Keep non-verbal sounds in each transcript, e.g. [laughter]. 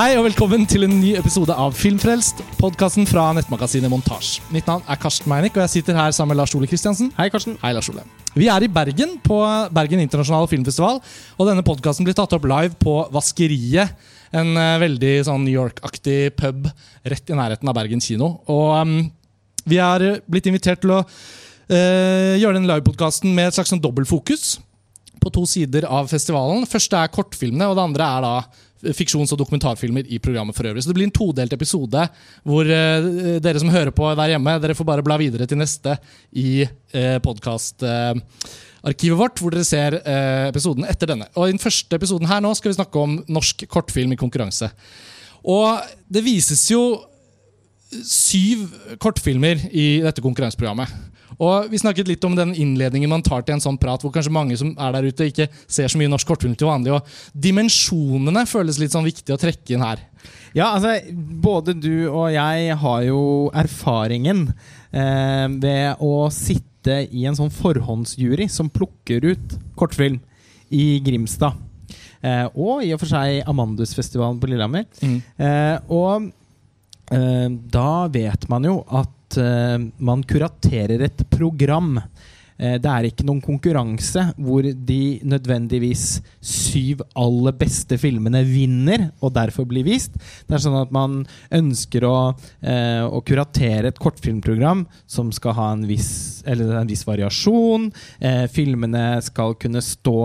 Hei og velkommen til en ny episode av Filmfrelst, podkasten fra nettmagasinet Montasj. Mitt navn er Karsten Meinick, og jeg sitter her sammen med Lars Ole Kristiansen. Hei, Karsten. Hei, Lars Ole. Vi er i Bergen, på Bergen internasjonale filmfestival. Og denne podkasten blir tatt opp live på Vaskeriet. En uh, veldig sånn New York-aktig pub rett i nærheten av Bergen kino. Og um, vi er blitt invitert til å uh, gjøre den livepodkasten med et slags sånn dobbeltfokus på to sider av festivalen. første er kortfilmene, og det andre er da fiksjons- og dokumentarfilmer i programmet for øvrig. Så det blir en todelt episode hvor uh, dere som hører på der hjemme, dere får bare bla videre til neste i uh, podkastarkivet vårt, hvor dere ser uh, episoden etter denne. Og I den første episoden her nå skal vi snakke om norsk kortfilm i konkurranse. Og det vises jo syv kortfilmer i dette konkurranseprogrammet. Og Vi snakket litt om den innledningen man tar til en sånn prat, hvor kanskje mange som er der ute, ikke ser så mye norsk kortfilm til vanlig. og Dimensjonene føles litt sånn viktig å trekke inn her. Ja, altså, Både du og jeg har jo erfaringen eh, ved å sitte i en sånn forhåndsjury som plukker ut kortfilm i Grimstad. Eh, og i og for seg Amandusfestivalen på Lillehammer. Mm. Eh, og eh, da vet man jo at uh, man kuraterer et program. Uh, det er ikke noen konkurranse hvor de nødvendigvis syv aller beste filmene vinner og derfor blir vist. Det er sånn at man ønsker å, uh, å kuratere et kortfilmprogram som skal ha en viss, en viss variasjon. filmene skal kunne stå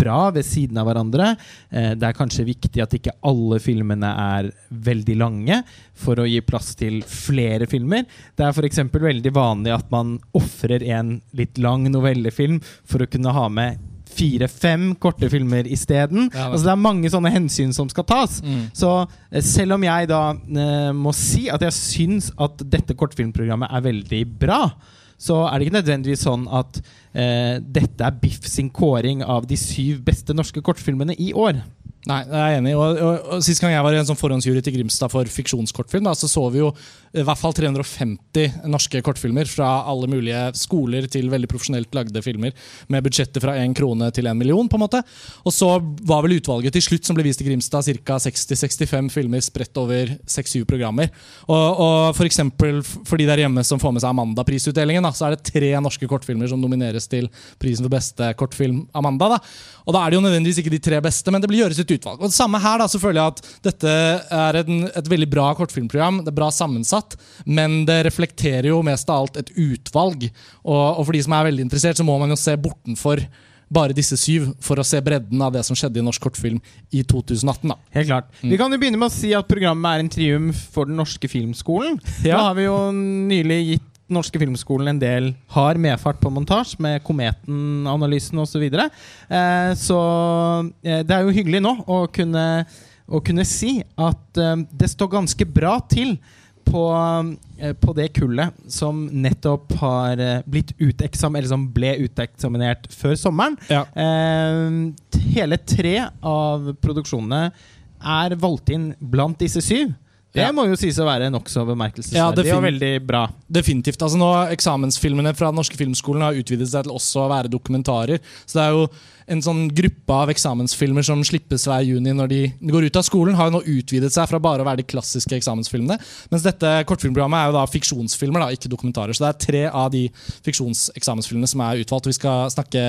bra ved siden av hverandre. Eh, det er kanskje viktig at ikke alle filmene er veldig lange, for å gi plass til flere filmer. Det er f.eks. veldig vanlig at man ofrer en litt lang novellefilm for å kunne ha med fire-fem korte filmer isteden. Ja, altså, det er mange sånne hensyn som skal tas. Mm. Så eh, selv om jeg da eh, må si at jeg syns at dette kortfilmprogrammet er veldig bra, så er det ikke nødvendigvis sånn at dette er Biff sin kåring av de syv beste norske kortfilmene i år. Nei, jeg er enig. Og, og, og Sist gang jeg var i en sånn forhåndsjury til Grimstad for fiksjonskortfilm, da, så så vi jo i hvert fall 350 norske kortfilmer fra alle mulige skoler til veldig profesjonelt lagde filmer med budsjetter fra én krone til én million. på en måte. Og så var vel utvalget til slutt som ble vist i Grimstad, ca. 60-65 filmer spredt over 6-7 programmer. Og, og for eksempel, for de der hjemme som får med seg Amanda-prisutdelingen, så er det tre norske kortfilmer som nomineres til prisen for beste kortfilm Amanda. da. Og da er det jo nødvendigvis ikke de tre beste, men det blir gjøres et utvalg. Og det samme her da, så føler jeg at Dette er en, et veldig bra kortfilmprogram. Det er bra sammensatt, men det reflekterer jo mest av alt et utvalg. Og, og for de som er veldig interessert, så må man jo se bortenfor bare disse syv for å se bredden av det som skjedde i norsk kortfilm i 2018. da. Helt klart. Mm. Vi kan jo begynne med å si at programmet er en triumf for den norske filmskolen. Ja. Da har vi jo nylig gitt norske filmskolen en del har medfart på montasje, med Kometen-analysen osv. Så, videre. eh, så eh, det er jo hyggelig nå å kunne, å kunne si at eh, det står ganske bra til på, eh, på, det kullet som nettopp har blitt uteksam, eller som ble uteksaminert før sommeren. Ja. Hele tre av produksjonene er valgt inn blant disse syv. Det ja. må jo sies å være nokså bemerkelsesverdig ja, og veldig bra. Definitivt. altså nå Eksamensfilmene fra den norske filmskolen har utvidet seg til også å være dokumentarer. Så det er jo en sånn gruppe av eksamensfilmer som slippes hver juni når de går ut av skolen, har jo nå utvidet seg fra bare å være de klassiske eksamensfilmene. Mens dette kortfilmprogrammet er jo da fiksjonsfilmer, da, ikke dokumentarer. Så det er tre av de fiksjonseksamensfilmene som er utvalgt. og Vi skal snakke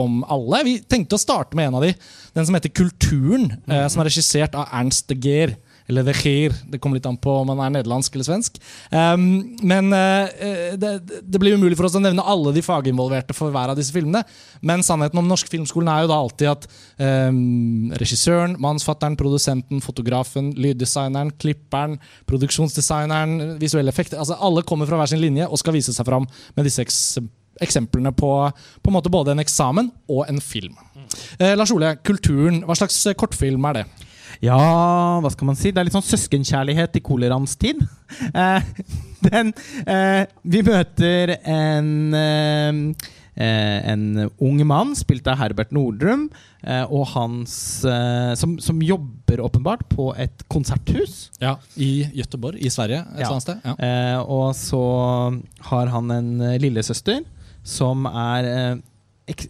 om alle. Vi tenkte å starte med en av de, den som heter Kulturen, mm. som er regissert av Ernst de Geer. Eller Gir. Det kommer litt an på om man er nederlandsk eller svensk. Um, men uh, det, det, blir umulig for oss å nevne alle de faginvolverte for hver av disse filmene. Men sannheten om Norsk Filmskolen er jo da alltid at um, regissøren, mannsfatteren, produsenten, fotografen, lyddesigneren, klipperen, produksjonsdesigneren, visuelle effekter altså Alle kommer fra hver sin linje og skal vise seg fram med disse eksemplene på, på en både en eksamen og en film. Mm. Eh, Lars Ole, kulturen, hva slags kortfilm er det? Ja, hva skal man si? Det er litt sånn søskenkjærlighet i koleraens tid. [laughs] Eh, den, eh, vi møter en eh, eh en ung mann, spilt av Herbert Nordrum, eh, og hans som, som, jobber åpenbart på et konserthus. Ja, I Gøteborg, i Sverige. et ja. sted. Ja. og så har han en lillesøster som er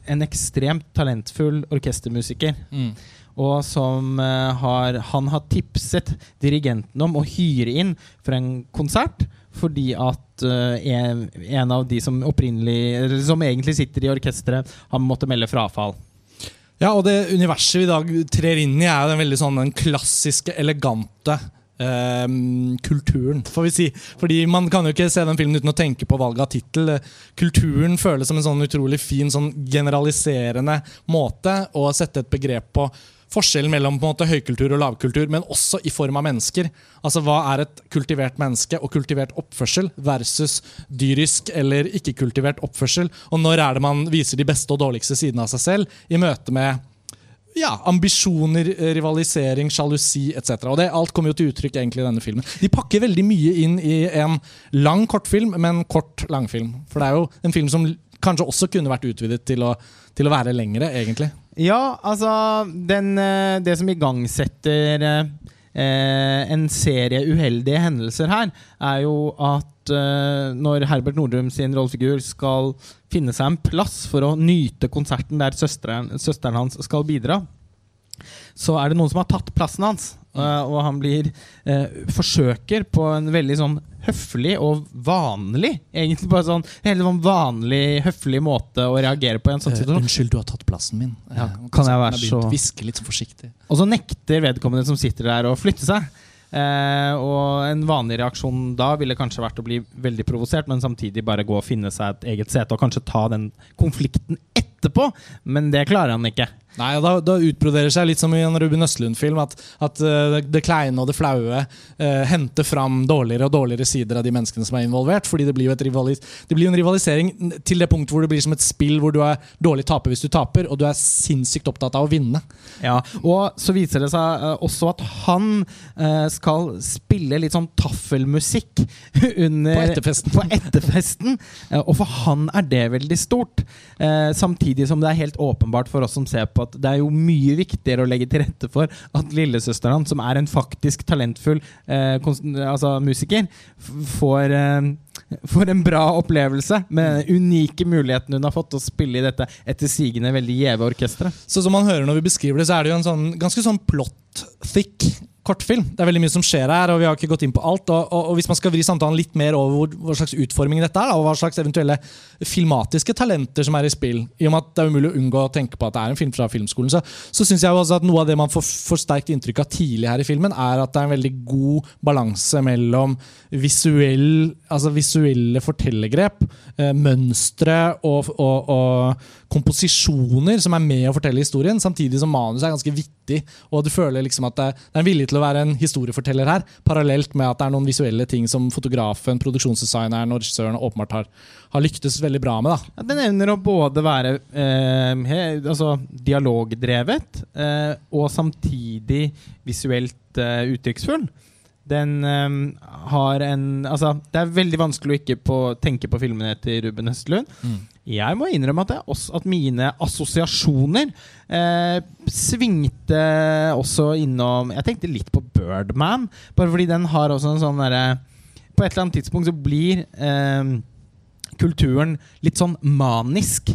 en ekstremt talentfull orkestermusiker. Mm. Og som eh, har, han har tipset dirigenten om å hyre inn for en konsert. Fordi at eh, en, en av de som Som egentlig sitter i orkesteret, har måttet melde frafall. Ja, og det universet vi i dag trer inn i, er jo den veldig sånn den klassiske, elegante eh, kulturen, får vi si. Fordi Man kan jo ikke se den filmen uten å tenke på valget av tittel. Kulturen føles som en sånn utrolig fin, sånn generaliserende måte å sette et begrep på forskjellen mellom på en måte høykultur og lavkultur, men også i form av mennesker. Altså Hva er et kultivert menneske og kultivert oppførsel versus dyrisk eller ikke-kultivert oppførsel? Og når er det man viser de beste og dårligste sidene av seg selv i møte med ja, ambisjoner, rivalisering, sjalusi etc. Og det, Alt kommer jo til uttrykk egentlig i denne filmen. De pakker veldig mye inn i en lang kortfilm, men kort langfilm. For det er jo en film som kanskje også kunne vært utvidet til å, til å være lengre, egentlig. Ja, altså den, eh, Det som igangsetter eh, en serie uheldige hendelser her, er jo at eh, når Herbert Nordrum sin rollefigur skal finne seg en plass for å nyte konserten der søsteren, søsteren hans skal bidra, så er det noen som har tatt plassen hans. Uh, og han blir uh, forsøker på en veldig sånn høflig og vanlig Egentlig på en sånn helt sånn vanlig, høflig måte å reagere på. en sånn. Uh, unnskyld, du har tatt plassen min. Ja, kan jeg være så Hviske litt så forsiktig. Og så nekter vedkommende som sitter der, å flytte seg. og en vanlig reaksjon da ville kanskje vært å bli veldig provosert, men samtidig bare gå og finne seg et eget sete og kanskje ta den konflikten etterpå. Men det klarer han ikke. Nei, da, da utbroderer seg litt som i en Ruben Østlund-film. At, at uh, det kleine og det flaue uh, henter fram dårligere og dårligere sider av de menneskene som er involvert. fordi det blir, jo rivalis det blir en rivalisering til det punktet hvor det blir som et spill hvor du er dårlig taper hvis du taper, og du er sinnssykt opptatt av å vinne. Ja, Og så viser det seg uh, også at han skal spille litt sånn taffelmusikk [laughs] under, på etterfesten. På etterfesten og for han er det veldig stort. samtidig som det er helt åpenbart for oss som ser på at det er jo mye viktigere å legge til rette for at lillesøsteren hans, som er en faktisk talentfull eh, altså musiker, får, eh, får en bra opplevelse med den unike muligheten hun har fått å spille i dette etter sigende veldig gjeve orkesteret. Så som man hører når vi beskriver det, så er det jo en sånn, ganske sånn plot-thick kortfilm. Det er veldig mye som skjer her, og vi har ikke gått inn på alt. Og, og, og Hvis man skal vri samtalen litt mer over hvor, hva slags utforming dette er, og hva slags eventuelle filmatiske talenter som er i spill, i og med at det er umulig å unngå å tenke på at det er en film fra filmskolen, så, så syns jeg også at noe av det man får, for sterkt inntrykk av tidlig her i filmen, er at det er en veldig god balanse mellom visuell, altså visuelle fortellergrep, eh, mønstre og, og, komposisjoner som er med å fortelle historien, samtidig som manus er ganske vittig, og du føler liksom at det, er en vilje til å være en historieforteller her, parallelt med at det er noen visuelle ting som fotografen, produksjonsdesigneren og regissøren åpenbart har, har, lyktes veldig bra med. Da. Ja, den evner å både være eh, he, altså, dialogdrevet eh, og samtidig visuelt eh, uttrykksfull. Den um, har en Altså, det er veldig vanskelig å ikke på, tenke på filmene til Ruben Østlund. Mm. Jeg må innrømme at, også, at mine assosiasjoner eh, svingte også innom Jeg tenkte litt på Birdman, bare fordi den har også en sånn derre På et eller annet tidspunkt så blir eh, kulturen litt sånn manisk.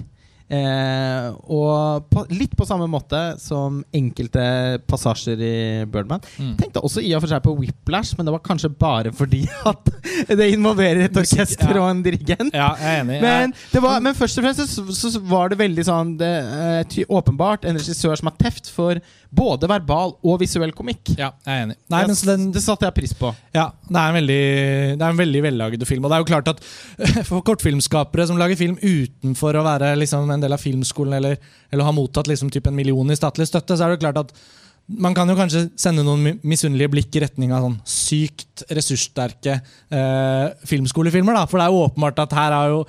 Eh, og på, litt på samme måte som enkelte passasjer i Birdman. Mm. Tenkte også i og for seg på Whiplash, men det var kanskje bare fordi at [laughs] det involverer et orkester ja. og en dirigent. Ja, men, var, men, først og fremst så, så, var det veldig sånn det, uh, åpenbart en regissør som har teft for både verbal og visuell komikk. Ja, jeg er enig. Nei, jeg, den, det satte jeg pris på. Ja, det er en veldig, det er en veldig vellaget film. Og det er jo klart at [laughs] for kortfilmskapere som lager film utenfor å være liksom en del av filmskolen eller, eller har mottatt liksom en million i statlig støtte, så er det jo klart at man kan jo kanskje sende noen misunnelige blikk i retning av sånn sykt ressurssterke eh, filmskolefilmer. da, For det er jo åpenbart at her har jo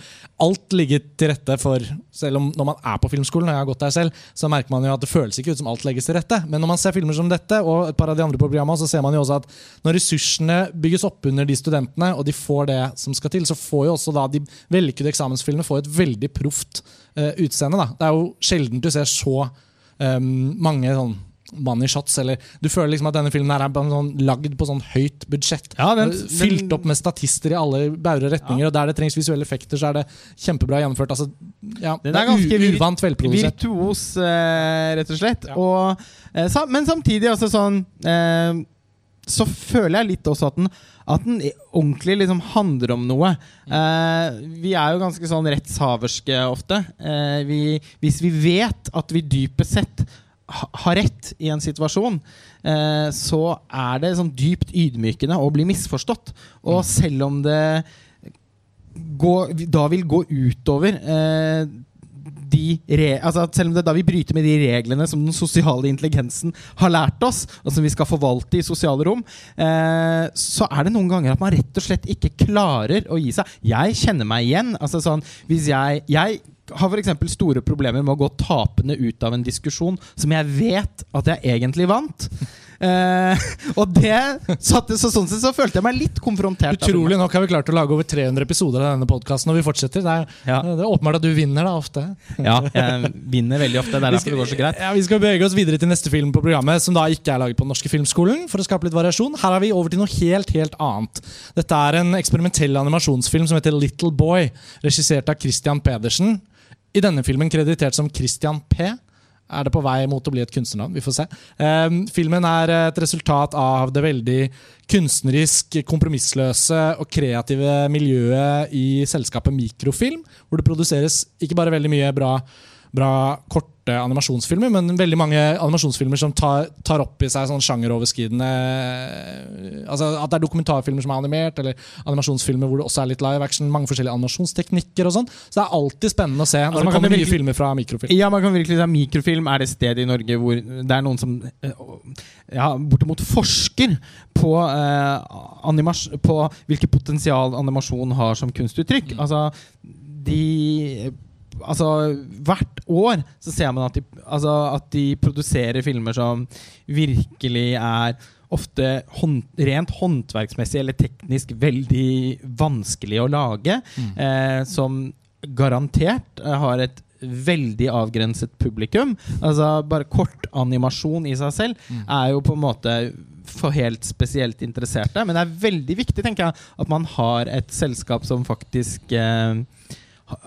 alt ligget til rette for Selv om når man er på filmskolen, og jeg har gått der selv, så merker man jo at det føles ikke ut som alt legges til rette. Men når man ser filmer som dette, og et par av de andre programmene, så ser man jo også at når ressursene bygges opp under de studentene, og de får det som skal til, så får jo også da de vellykkede eksamensfilmene får et veldig proft eh, utseende. da. Det er jo sjelden du ser så um, mange sånn money shots. Eller, du føler liksom at denne filmen her er sånn, lagd på sånn høyt budsjett. Ja, men, Fylt opp med statister i alle bauger og retninger. Og der det trengs visuelle effekter, så er det kjempebra gjennomført. Altså, ja, Den det er ganske uvant velprodusert. Virtuos, eh, rett og slett. Ja. Og, eh, sam men samtidig også sånn eh, Så føler jeg litt også at den, at den ordentlig liksom handler om noe. Eh, vi er jo ganske sånn rettshaverske ofte. Eh, vi, hvis vi vet at vi dypest sett har rett i en situasjon, eh, så er det sånn dypt ydmykende å bli misforstått. Og selv om det går, da vil gå utover eh, de re, altså Selv om det da vi bryter med de reglene som den sosiale intelligensen har lært oss, og som vi skal forvalte i sosiale rom, eh, så er det noen ganger at man rett og slett ikke klarer å gi seg. Jeg kjenner meg igjen. altså sånn, hvis jeg, jeg har f.eks. store problemer med å gå tapende ut av en diskusjon som jeg vet at jeg egentlig vant. Eh, [laughs] og det satte, så Sånn sett så følte jeg meg litt konfrontert. Utrolig nok har vi klart å lage over 300 episoder av denne podkasten, og vi fortsetter. Det er, Ja. det er åpenbart at du vinner, da, ofte. Ja, jeg vinner veldig ofte. Det er derfor det går så greit. Ja, Vi skal bevege oss videre til neste film på programmet, som da ikke er laget på Den norske filmskolen. for å skape litt variasjon. Her er vi over til noe helt helt annet. Dette er en eksperimentell animasjonsfilm som heter Little Boy, regissert av Christian Pedersen. I denne filmen kreditert som Christian P. Er det på vei mot å bli et kunstnernavn? Vi får se. Ehm, filmen er et resultat av det veldig kunstnerisk, kompromissløse og kreative miljøet i selskapet Mikrofilm, hvor det produseres ikke bare veldig mye bra, bra korte animasjonsfilmer, men veldig mange animasjonsfilmer som tar, tar opp i seg sånn sjangeroverskridende Altså At det er dokumentarfilmer som er animert, eller animasjonsfilmer hvor det også er litt live action. Mange forskjellige animasjonsteknikker og sånn. Så det er alltid spennende å se når Altså, man det kan nye filmer fra Mikrofilm. Ja, man kan virkelig si at Mikrofilm er det stedet i Norge hvor det er noen som eh, ja, bortimot forsker på, eh, animas på hvilket potensial animasjon har som kunstuttrykk. Altså, de Altså, hvert år så ser man at de, altså, at de produserer filmer som virkelig er ofte hånd, rent håndverksmessig eller teknisk veldig vanskelig å lage. Eh, som garantert eh, har et veldig avgrenset publikum. Altså Bare kortanimasjon i seg selv Mm. er jo på en måte for helt spesielt interesserte. Men det er veldig viktig tenker jeg, at man har et selskap som faktisk eh,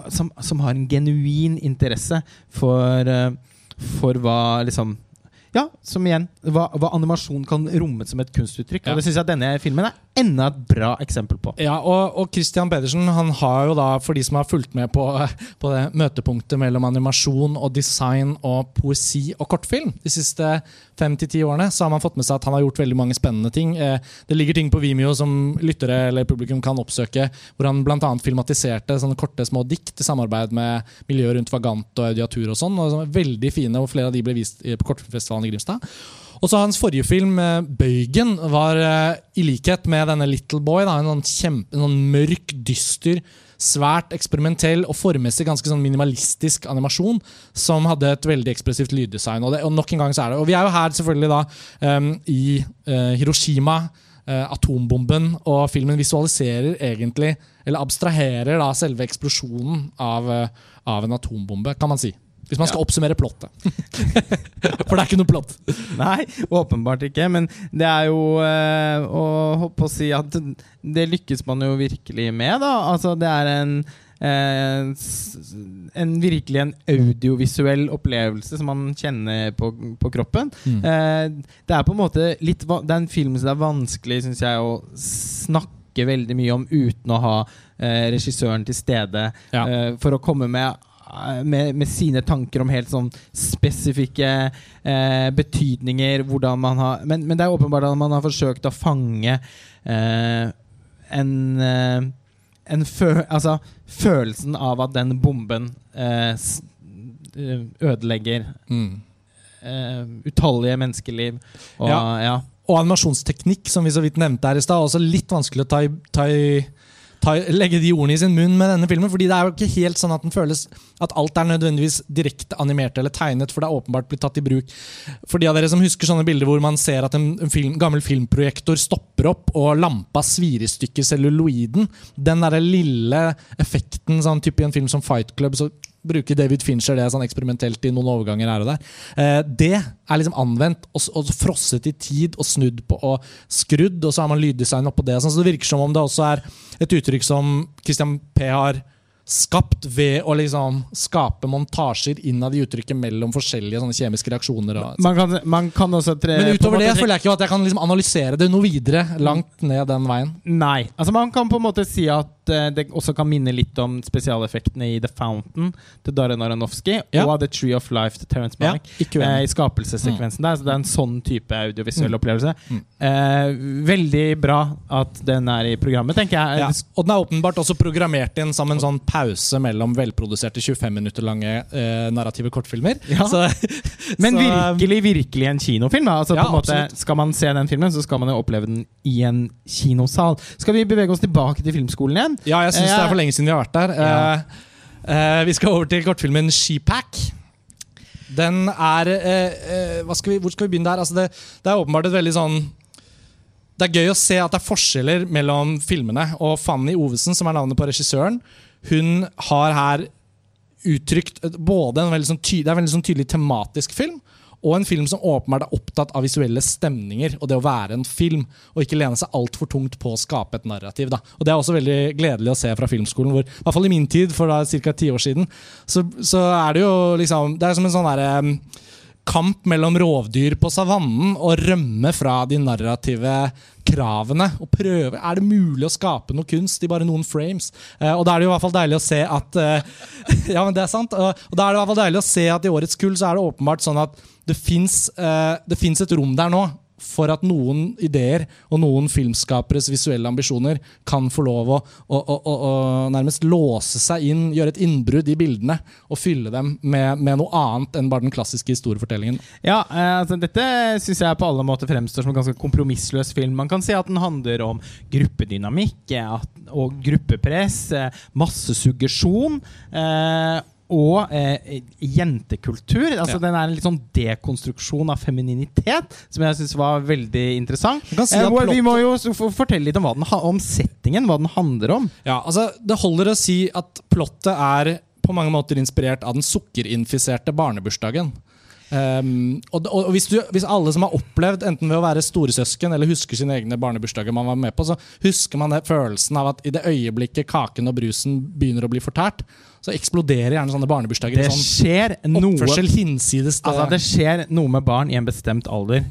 som, som har en genuin interesse for, eh, for hva liksom ja, som igjen, hva, hva animasjon kan romme som et kunstuttrykk. Ja. Og det syns jeg denne filmen er enda et bra eksempel på. Ja, og, og Christian Pedersen han har jo da, for de som har fulgt med på, [laughs] på det møtepunktet mellom animasjon og design og poesi og kortfilm de siste fem til ti årene, så har man fått med seg at han har gjort veldig mange spennende ting. Eh, Det ligger ting på Vimeo som lyttere eller publikum kan oppsøke, hvor han bl.a. filmatiserte sånne korte små dikt i samarbeid med miljøet rundt Vagant og Audiatur og sånn. og Veldig fine, og flere av de ble vist på Kortfilmfestivalen i Grimstad. Og så Hans forrige film, eh, 'Bøygen', var eh, i likhet med denne 'Little Boy' da, en sånn, kjempe, en sånn mørk, dyster, svært eksperimentell og formmessig ganske sånn minimalistisk animasjon som hadde et veldig ekspressivt lyddesign. Og, det, og nok en gang så er det Og vi er jo her selvfølgelig da um, i uh, Hiroshima, atombomben, og filmen visualiserer egentlig, eller abstraherer da selve eksplosjonen av, av en atombombe, kan man si. Hvis man skal oppsummere plottet. [laughs] For det er ikke noe plott. Nei, åpenbart ikke. Men det er jo eh, å håpe å si at det lykkes man jo virkelig med, da. Altså, det er en eh, en virkelig en audiovisuell opplevelse som man kjenner på, på kroppen. Mm. Eh, det er på en måte litt Det er en film som det er vanskelig, syns jeg, å snakke veldig mye om uten å ha eh, regissøren til stede Ja. eh, for å komme med med, med sine tanker om helt sånn spesifikke eh, betydninger. Hvordan man har men, men det er åpenbart at man har forsøkt å fange eh, en, eh, en fø, altså, følelsen av at den bomben eh, eh, ødelegger Mm. eh, utallige menneskeliv. Og, Ja. ja. Og animasjonsteknikk, som vi så vidt nevnte her i stad, også litt vanskelig å ta i, ta i ta, legge de ordene i sin munn med denne filmen. fordi det er jo ikke helt sånn at den føles at alt er nødvendigvis direkte animert eller tegnet, for det er åpenbart blitt tatt i bruk. For de av dere som husker sånne bilder hvor man ser at en, film, gammel filmprojektor stopper opp, og lampa svir i stykker celluloiden, den derre lille effekten sånn type i en film som Fight Club, så bruke David Fincher det sånn eksperimentelt i noen overganger her og der. Eh, det er liksom anvendt og, og frosset i tid og snudd på og skrudd, og så har man lyddesign oppå det. Sånn, så det virker som om det også er et uttrykk som Christian P. har skapt ved å liksom skape montasjer innad i uttrykket mellom forskjellige kjemiske reaksjoner. Og, Man kan, man kan også tre, men utover det føler jeg ikke at jeg kan liksom analysere det noe videre langt ned den veien. Nei. Altså Man kan på en måte si at eh, det også kan minne litt om spesialeffektene i The Fountain til Darren Aronofsky Ja. og The Tree of Life til Terence Ja, Malick. ikke eh. I skapelsessekvensen der. Så det er en sånn type audiovisuell Mm. opplevelse. Mm. Eh, veldig bra at den er i programmet, tenker jeg. Ja. Og den er åpenbart også programmert inn som en sånn pause mellom velproduserte 25 minutter lange eh, narrative kortfilmer. Ja. Så, [laughs] Men så, virkelig, virkelig en kinofilm. Altså, Ja, på en måte, skal man se den filmen, så skal man jo oppleve den i en kinosal. Skal vi bevege oss tilbake til filmskolen igjen? Ja, jeg syns Eh, det er for lenge siden vi har vært der. Ja. Uh, uh, vi skal over til kortfilmen Shepack. Den er uh, eh, skal vi, Hvor skal vi begynne der? Altså det, det er åpenbart et veldig sånn Det er gøy å se at det er forskjeller mellom filmene. Og Fanny Ovesen, som er navnet på regissøren, hun har her uttrykt både en veldig sånn ty Det er en veldig sånn tydelig tematisk film. Og en film som åpenbart er opptatt av visuelle stemninger og det å være en film. Og ikke lene seg altfor tungt på å skape et narrativ. Da. Og Det er også veldig gledelig å se fra filmskolen. hvor, i hvert fall i min tid, for da ca. ti år siden, så, så er det jo liksom Det er som en sånn derre um, kamp mellom rovdyr på savannen og rømme fra de narrative kravene. Og prøve, Er det mulig å skape noe kunst i bare noen frames? Eh, og da er det jo i hvert fall deilig å se at eh, [laughs] Ja, men det er sant. Og, da er det i hvert fall deilig å se at i årets kull så er det åpenbart sånn at det fins et rom der nå for at noen ideer og noen filmskaperes visuelle ambisjoner kan få lov å, å, å, å, nærmest låse seg inn, gjøre et innbrudd i bildene og fylle dem med, med noe annet enn bare den klassiske historiefortellingen. Ja, eh, altså Dette syns jeg på alle måter fremstår som en ganske kompromissløs film. Man kan si at den handler om gruppedynamikk eh, og gruppepress, eh, massesuggesjon. Eh, og eh, jentekultur. Altså Ja. Den er en litt sånn dekonstruksjon av femininitet, som jeg syns var veldig interessant. Si Eh, vi må jo fortelle litt om, den, om settingen, hva den handler om. Ja, altså Det holder å si at plottet er på mange måter inspirert av den sukkerinfiserte barnebursdagen. Um, og og hvis, du, hvis alle som har opplevd, enten ved å være storesøsken eller husker sine egne barnebursdager man var med på, så husker man det, følelsen av at i det øyeblikket kaken og brusen begynner å bli fortært, så eksploderer gjerne sånne barnebursdager Det sånn skjer noe oppførsel hinsides det. Altså, det skjer noe med barn i en bestemt alder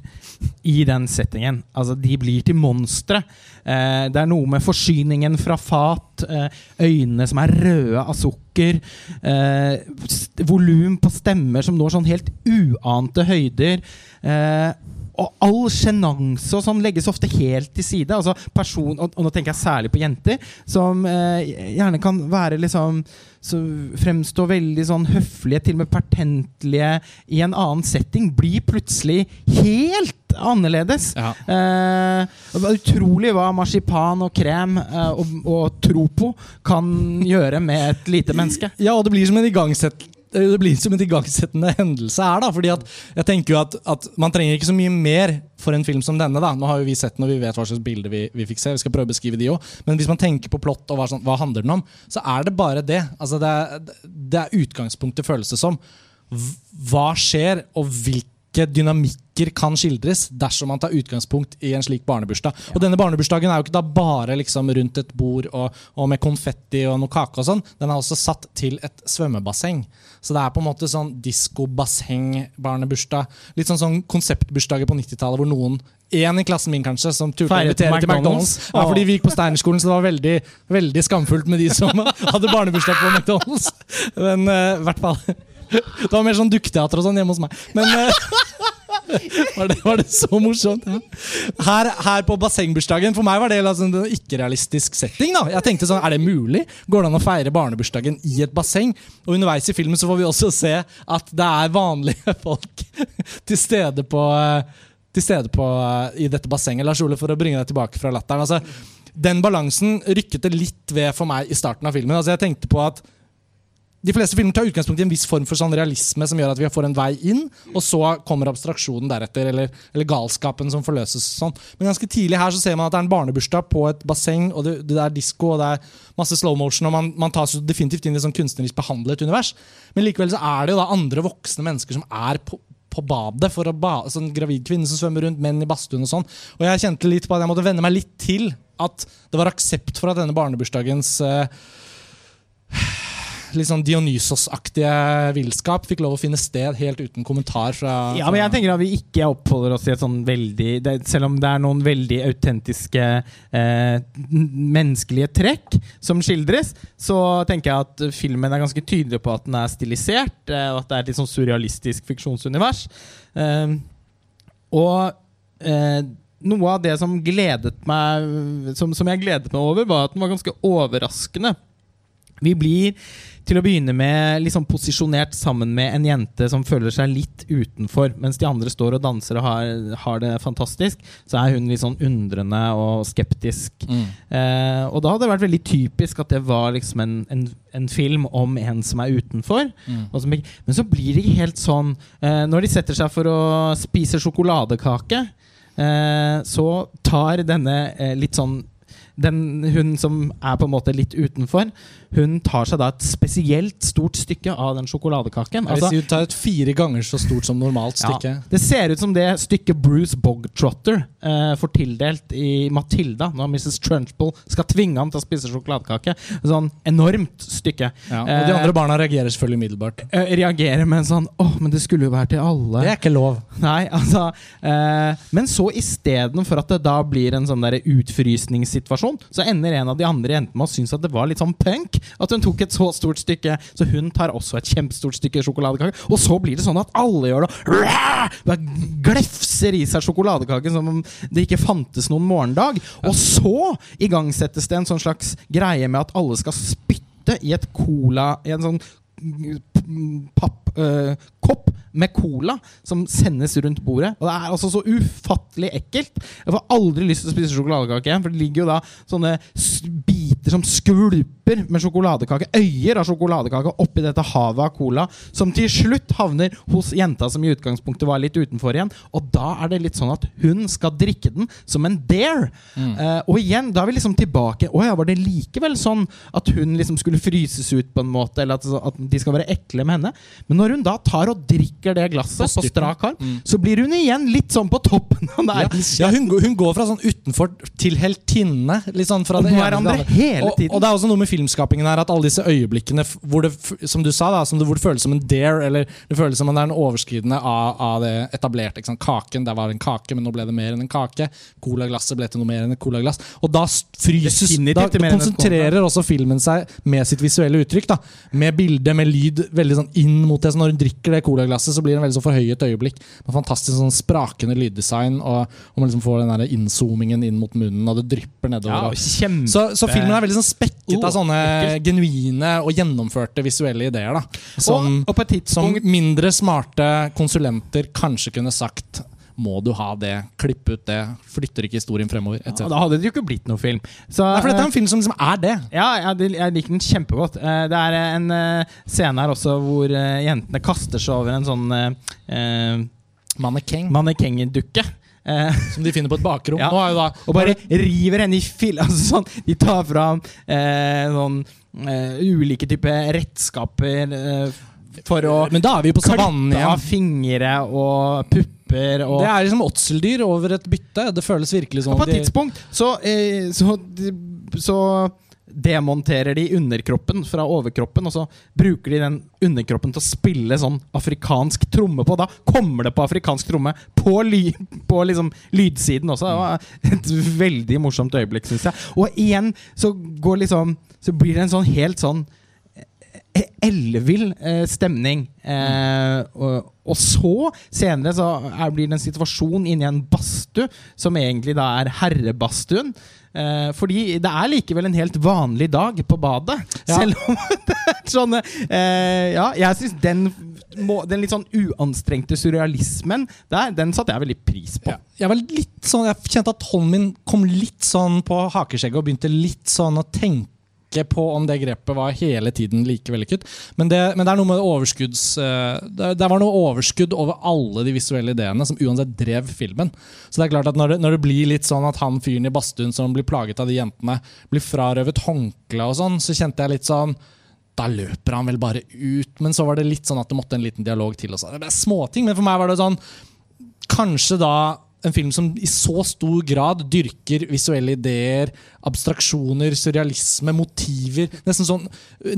i den settingen. Altså, de blir til monstre. Eh, det er noe med forsyningen fra fat, eh, øynene som er røde av sukker, eh, volum på stemmer som når sånn helt uante høyder. Eh, og all sjenanse og sånn legges ofte helt til side. Altså person, og, og nå tenker jeg særlig på jenter, som eh, gjerne kan være liksom så Fremstå veldig sånn høflige, til og med pertentlige i en annen setting. Blir plutselig helt annerledes. Ja. Eh, utrolig hva marsipan og krem eh, og, og tropo kan gjøre med et lite menneske. Ja, og det blir som en igangsett det blir som en igangsettende hendelse her. da, fordi at jeg tenker jo at, at Man trenger ikke så mye mer for en film som denne. da, Nå har jo vi sett den, og vi vet hva slags bilder vi, vi fikk se. vi skal prøve å beskrive de også. Men hvis man tenker på plott og hva, sånn, hva handler den om, så er det bare det. Altså det, er, det er utgangspunktet, føles det som. Hva skjer, og hvilke dynamikker kan skildres dersom man tar utgangspunkt i en slik barnebursdag. Og denne barnebursdagen er jo ikke da bare liksom rundt et bord og, og med konfetti og noe kake og sånn. Den er også satt til et svømmebasseng. Så det er på en måte sånn diskobasseng-barnebursdag. Litt sånn, sånn konseptbursdager på 90-tallet hvor noen en i klassen min kanskje som turte å invitere til McDonald's. Ja, fordi vi gikk på Steinerskolen, så det var veldig, veldig skamfullt med de som [laughs] hadde barnebursdag på McDonald's. Men eh, i hvert fall [laughs] Det var mer sånn dukketeater og sånn hjemme hos meg. Men eh, [laughs] [laughs] var, det, var det så morsomt? Her, her på bassengbursdagen For meg var det liksom en ikke-realistisk setting. da Jeg tenkte sånn, Er det mulig? Går det an å feire barnebursdagen i et basseng? Og underveis i filmen så får vi også se at det er vanlige [laughs] folk til stede på til stede på, i dette bassenget. Lars Ole, for å bringe deg tilbake fra latteren. Altså, den balansen rykket det litt ved for meg i starten av filmen. Altså, jeg tenkte på at de fleste filmer tar utgangspunkt i en viss form for sånn realisme som gjør at vi får en vei inn, og så kommer abstraksjonen deretter, eller, eller galskapen som forløses. Sånn. Men ganske tidlig her så ser man at det er en barnebursdag på et basseng, og det, det er disko og det er masse slow motion, og man, man tas definitivt inn i et sånn kunstnerisk behandlet univers. Men likevel så er det jo da andre voksne mennesker som er på, på badet for å ba, sånn gravid kvinne som svømmer rundt, menn i badstuen og sånn. Og jeg kjente litt på at jeg måtte venne meg litt til at det var aksept for at denne barnebursdagens uh, litt sånn Dionysos-aktige villskap fikk lov å finne sted helt uten kommentar fra, Ja, men jeg tenker at vi ikke oppholder oss i et sånn veldig det, Selv om det er noen veldig autentiske eh, menneskelige trekk som skildres, så tenker jeg at filmen er ganske tydelig på at den er stilisert, eh, og at det er et litt sånn surrealistisk fiksjonsunivers. Eh, og eh, noe av det som gledet meg som, som jeg gledet meg over, var at den var ganske overraskende. Vi blir til å begynne med liksom posisjonert sammen med en jente som føler seg litt utenfor. Mens de andre står og danser og har, har det fantastisk, så er hun litt sånn undrende og skeptisk. Mm. Eh, og da hadde det vært veldig typisk at det var liksom en, en, en film om en som er utenfor. Mm. som men så blir det ikke helt sånn eh, Når de setter seg for å spise sjokoladekake, eh, så tar denne eh, litt sånn den, hun som er på en måte litt utenfor, hun tar seg da et spesielt stort stykke av den sjokoladekaken. Altså, hun tar et fire ganger så stort som normalt stykke. ja, det ser ut som det stykket Bruce Bogtrotter eh, får tildelt i Matilda, når Mrs. Trunchbull skal tvinge ham til å spise sjokoladekake. Sånn enormt stykke. Ja, og de Eh, andre barna reagerer selvfølgelig umiddelbart. eh, reagerer med en sånn Åh, men det skulle jo være til alle. Det er ikke lov. Nei, altså eh, Men så istedenfor at det da blir en sånn der utfrysningssituasjon, så ender en av de andre jentene med å synes at det var litt sånn punk. At hun tok et så stort stykke, så hun tar også et kjempestort stykke sjokoladekake. Og så blir det sånn at alle gjør det. Bare glefser i seg sjokoladekake som om det ikke fantes noen morgendag. Og så igangsettes det en sånn slags greie med at alle skal spytte i et cola I en sånn pappkopp med cola som sendes rundt bordet. Og det er altså så ufattelig ekkelt. Jeg får aldri lyst til å spise sjokoladekake igjen, for det ligger jo da sånne biter som skvulper med sjokoladekake, øyer av sjokoladekake, oppi dette havet av cola, som til slutt havner hos jenta som i utgangspunktet var litt utenfor igjen. Og da er det litt sånn at hun skal drikke den som en dare. Eh, og igjen, da er vi liksom tilbake. Å ja, var det likevel sånn at hun liksom skulle fryses ut på en måte, eller at, at de skal være ekle med henne? Men når hun da tar og drikker det glasset på strak arm, så blir hun igjen litt sånn på toppen av Ja, ja hun, går- hun går fra sånn utenfor til heltinne. Litt sånn fra Og det hverandre hele tiden. Og det er også noe med filmskapingen her at alle disse øyeblikkene hvor det, som du sa da, som det, hvor det føles som en dare, eller det føles som om det er en overskridende av, av det etablerte. Kaken, der var en kake, men nå ble det mer enn en kake. Colaglasset ble til noe mer enn et colaglass. Og da fryses Da konsentrerer også filmen seg med sitt visuelle uttrykk. da Med bilde, med lyd, veldig sånn inn mot det. Så når hun drikker det colaglasset, så blir det en veldig sånn forhøyet øyeblikk. Med fantastisk sånn sprakende lyddesign, og, og man liksom får den der innzoomingen inn mot munnen, og det drypper nedover. Ja, kjempe så, så filmen er veldig sånn spekket Oh, av sånne ekkelt. genuine og gjennomførte visuelle ideer. da Som, og, og som mindre smarte konsulenter kanskje kunne sagt må du ha det, klipp ut det, flytter ikke historien fremover, ja, Da hadde det jo ikke blitt noen film. Så, Nei, for dette er eh, en film som liksom er det. Ja, jeg liker den kjempegodt. Eh, det er en eh, scene her også hvor eh, jentene kaster seg over en sånn eh, Mannekeng. mannekengdukke. Eh, [laughs] Som de finner på et bakrom. Ja. Nå da og bare river henne i fill... [laughs] Altså sånn, de tar fram eh, sånn eh, ulike typer redskaper eh, for å Men da er vi på savannen igjen. av fingre og pupper og Det er liksom åtseldyr over et bytte. Det føles virkelig som på et tidspunkt så, eh, så, så demonterer de underkroppen fra overkroppen, og så bruker de den underkroppen til å spille sånn afrikansk tromme på. Da kommer det på afrikansk tromme på, ly, på liksom lydsiden også. Det var et veldig morsomt øyeblikk, syns jeg. Og igjen så går liksom Så blir det en sånn helt sånn ellevill eh, stemning. Eh, og, og så, senere, så er, blir det en situasjon inni en badstue, som egentlig da er herrebadstuen. Eh, fordi det er likevel en helt vanlig dag på badet. Ja. Selv om [laughs] det er sånne eh, Ja, jeg syns den, den litt sånn uanstrengte surrealismen der, den satte jeg veldig pris på. ja. Jeg var litt sånn Jeg kjente at hånden min kom litt sånn på hakeskjegget og begynte litt sånn å tenke ikke på om det grepet var hele tiden like vellykket. Men det, men det er noe med overskudds... eh, det, det var noe overskudd over alle de visuelle ideene som uansett drev filmen. Så det er klart at når det, når det blir litt sånn at han fyren i badstuen som blir plaget av de jentene, blir frarøvet håndkleet og sånn, så kjente jeg litt sånn da løper han vel bare ut. Men så var det litt sånn at det måtte en liten dialog til. Også. Det er småting, men for meg var det sånn Kanskje da en film som i så stor grad dyrker visuelle ideer, abstraksjoner, surrealisme, motiver. Nesten sånn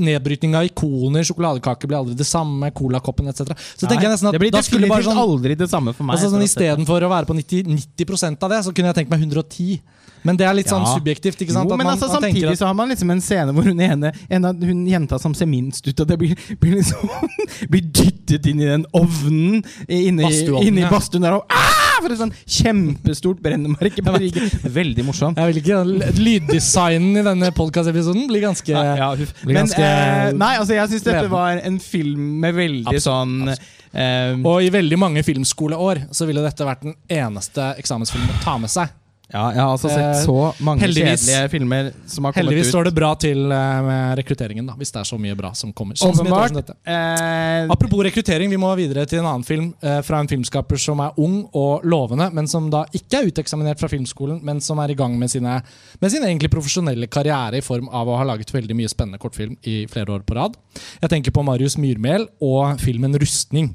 nedbrytning av ikoner. Sjokoladekake blir aldri det samme. Colakoppen etc. Så tenker jeg nesten at det blir da skulle bare sånn aldri det samme for meg. Altså sånn. Istedenfor å være på 90, 90 av det, så kunne jeg tenkt meg 110. Men det er litt sånn Ja. subjektivt. ikke sant? Jo, men man- altså, samtidig at- så har man liksom en scene hvor hun ene En av hun jenta som ser minst ut, og det blir, blir liksom [laughs] Blir dyttet inn i den ovnen inne i, badstuen der og ah! For et sånn kjempestort brennemerke på [laughs] ryggen. Veldig morsomt. Jeg vil ikke [laughs] Lyddesignen i denne podkast-episoden blir ganske Ja, ja, blir Men ganske eh, nei, altså jeg syns dette var en film med veldig Absolutt, sånn eh, Og i veldig mange filmskoleår så ville dette vært den eneste eksamensfilmen å ta med seg. Ja, jeg har altså sett Eh, så mange heldigvis- kjedelige filmer som har kommet Heldigvis ut. står det bra til eh, med rekrutteringen, da, hvis det er så mye bra som kommer. Sånn som dette. Eh, Apropos rekruttering, vi må videre til en annen film eh, fra en filmskaper som er ung og lovende, men som da ikke er uteksaminert fra filmskolen, men som er i gang med sine, med sin egentlig profesjonelle karriere i form av å ha laget veldig mye spennende kortfilm i flere år på rad. Jeg tenker på Marius Myrmel og filmen 'Rustning'.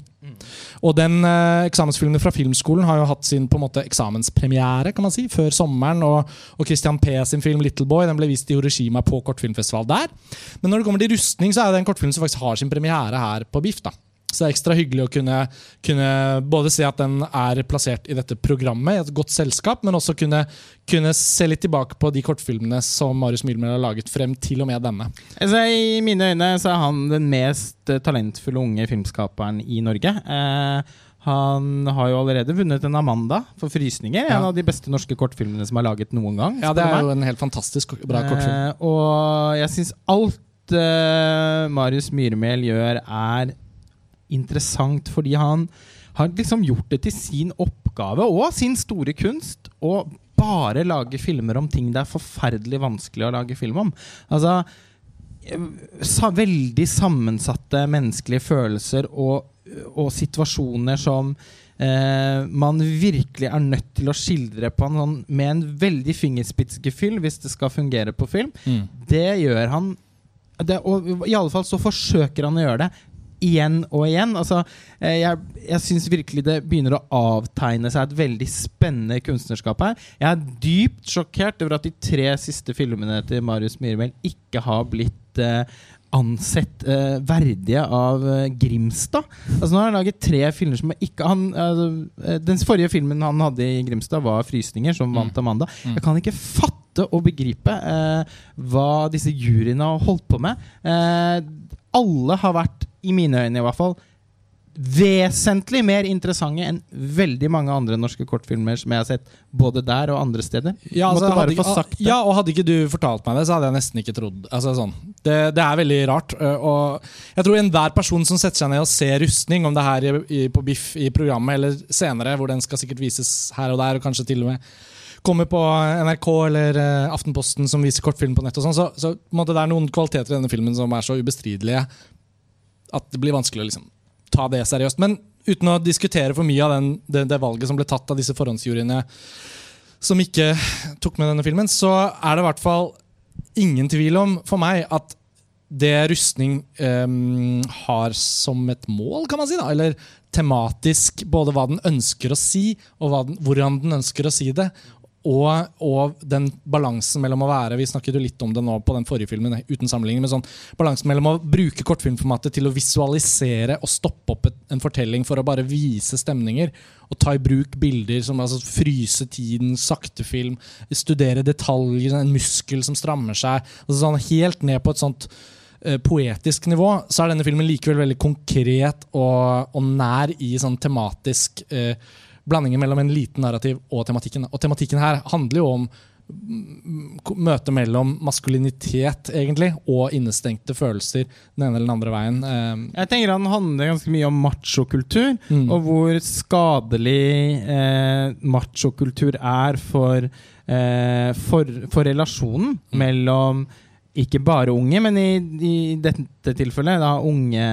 Og den eh, Eksamensfilmen fra filmskolen har jo hatt sin på en måte eksamenspremiere kan man si, før sommeren. Og, og Christian P. sin film 'Little Boy' den ble vist i Hiroshima på kortfilmfestival der. Men når det kommer til rustning, så er det en kortfilm som faktisk har sin premiere her på BIFF. da. Så det er ekstra hyggelig å kunne, kunne både se at den er plassert i dette programmet, i et godt selskap, men også kunne, kunne se litt tilbake på de kortfilmene som Marius Myrmel har laget frem til og med denne. Altså, I mine øyne så er han den mest eh, talentfulle unge filmskaperen i Norge. Eh, han har jo allerede vunnet en Amanda for 'Frysninger'. Ja. En av de beste norske kortfilmene som er laget noen gang. Ja, Det er meg. jo en helt fantastisk bra kortfilm. Eh, og jeg syns alt eh, Marius Myrmel gjør, er interessant fordi han har liksom gjort det til sin oppgave og sin store kunst å bare lage filmer om ting det er forferdelig vanskelig å lage film om. Altså sa, Veldig sammensatte menneskelige følelser og, og situasjoner som eh, man virkelig er nødt til å skildre på en sånn, med en veldig fingerspitzgefühl hvis det skal fungere på film. Mm. Det gjør han det, Og i alle fall så forsøker han å gjøre det igjen og igjen. Altså, eh, jeg jeg syns virkelig det begynner å avtegne seg et veldig spennende kunstnerskap her. Jeg er dypt sjokkert over at de tre siste filmene til Marius Myhrvel ikke har blitt eh, ansett eh, verdige av eh, Grimstad. Altså Nå har han laget tre filmer som ikke han, altså, eh, Den forrige filmen han hadde i Grimstad, var 'Frysninger', som Mm. vant Amanda. Mm. Jeg kan ikke fatte og begripe eh, hva disse juryene har holdt på med. Eh, alle har vært, i mine øyne i hvert fall, vesentlig mer interessante enn veldig mange andre norske kortfilmer som jeg har sett både der og andre steder. Ja, altså, hadde, få sagt det. ja, og hadde ikke du fortalt meg det, så hadde jeg nesten ikke trodd altså, sånn. det, det er veldig rart. Og jeg tror enhver person som setter seg ned og ser rustning, om det er her i, på Biff i programmet eller senere, hvor den skal sikkert vises her og der, og kanskje til og med kommer på NRK eller Aftenposten som viser kortfilm på nett, og sånn, så, så det er noen kvaliteter i denne filmen som er så ubestridelige at det blir vanskelig å liksom, ta det seriøst. Men uten å diskutere for mye av den, det, det valget som ble tatt av disse forhåndsjuryene som ikke tok med denne filmen, så er det i hvert fall ingen tvil om for meg at det rustning um, har som et mål, kan man si, da, eller tematisk, både hva den ønsker å si, og den, hvordan den ønsker å si det, og, og den balansen mellom å være Vi snakket jo litt om det nå på den forrige filmen, uten sammenligning, men sånn balansen mellom å bruke kortfilmformatet til å visualisere og stoppe opp et, en fortelling for å bare vise stemninger, og ta i bruk bilder som altså, fryse tiden, sakte film, studere detaljer, en muskel som strammer seg, altså sånn helt ned på et sånt uh, poetisk nivå, så er denne filmen likevel veldig konkret og, og nær i sånn tematisk eh, blandingen mellom en liten narrativ og tematikken. Og tematikken her handler jo om mm, møtet mellom maskulinitet egentlig og innestengte følelser den ene eller den andre veien. Eh, Jeg tenker han handler ganske mye om machokultur, mm. og hvor skadelig eh, machokultur er for, eh, for, for relasjonen Mm. mellom ikke bare unge, men i, i dette tilfellet da unge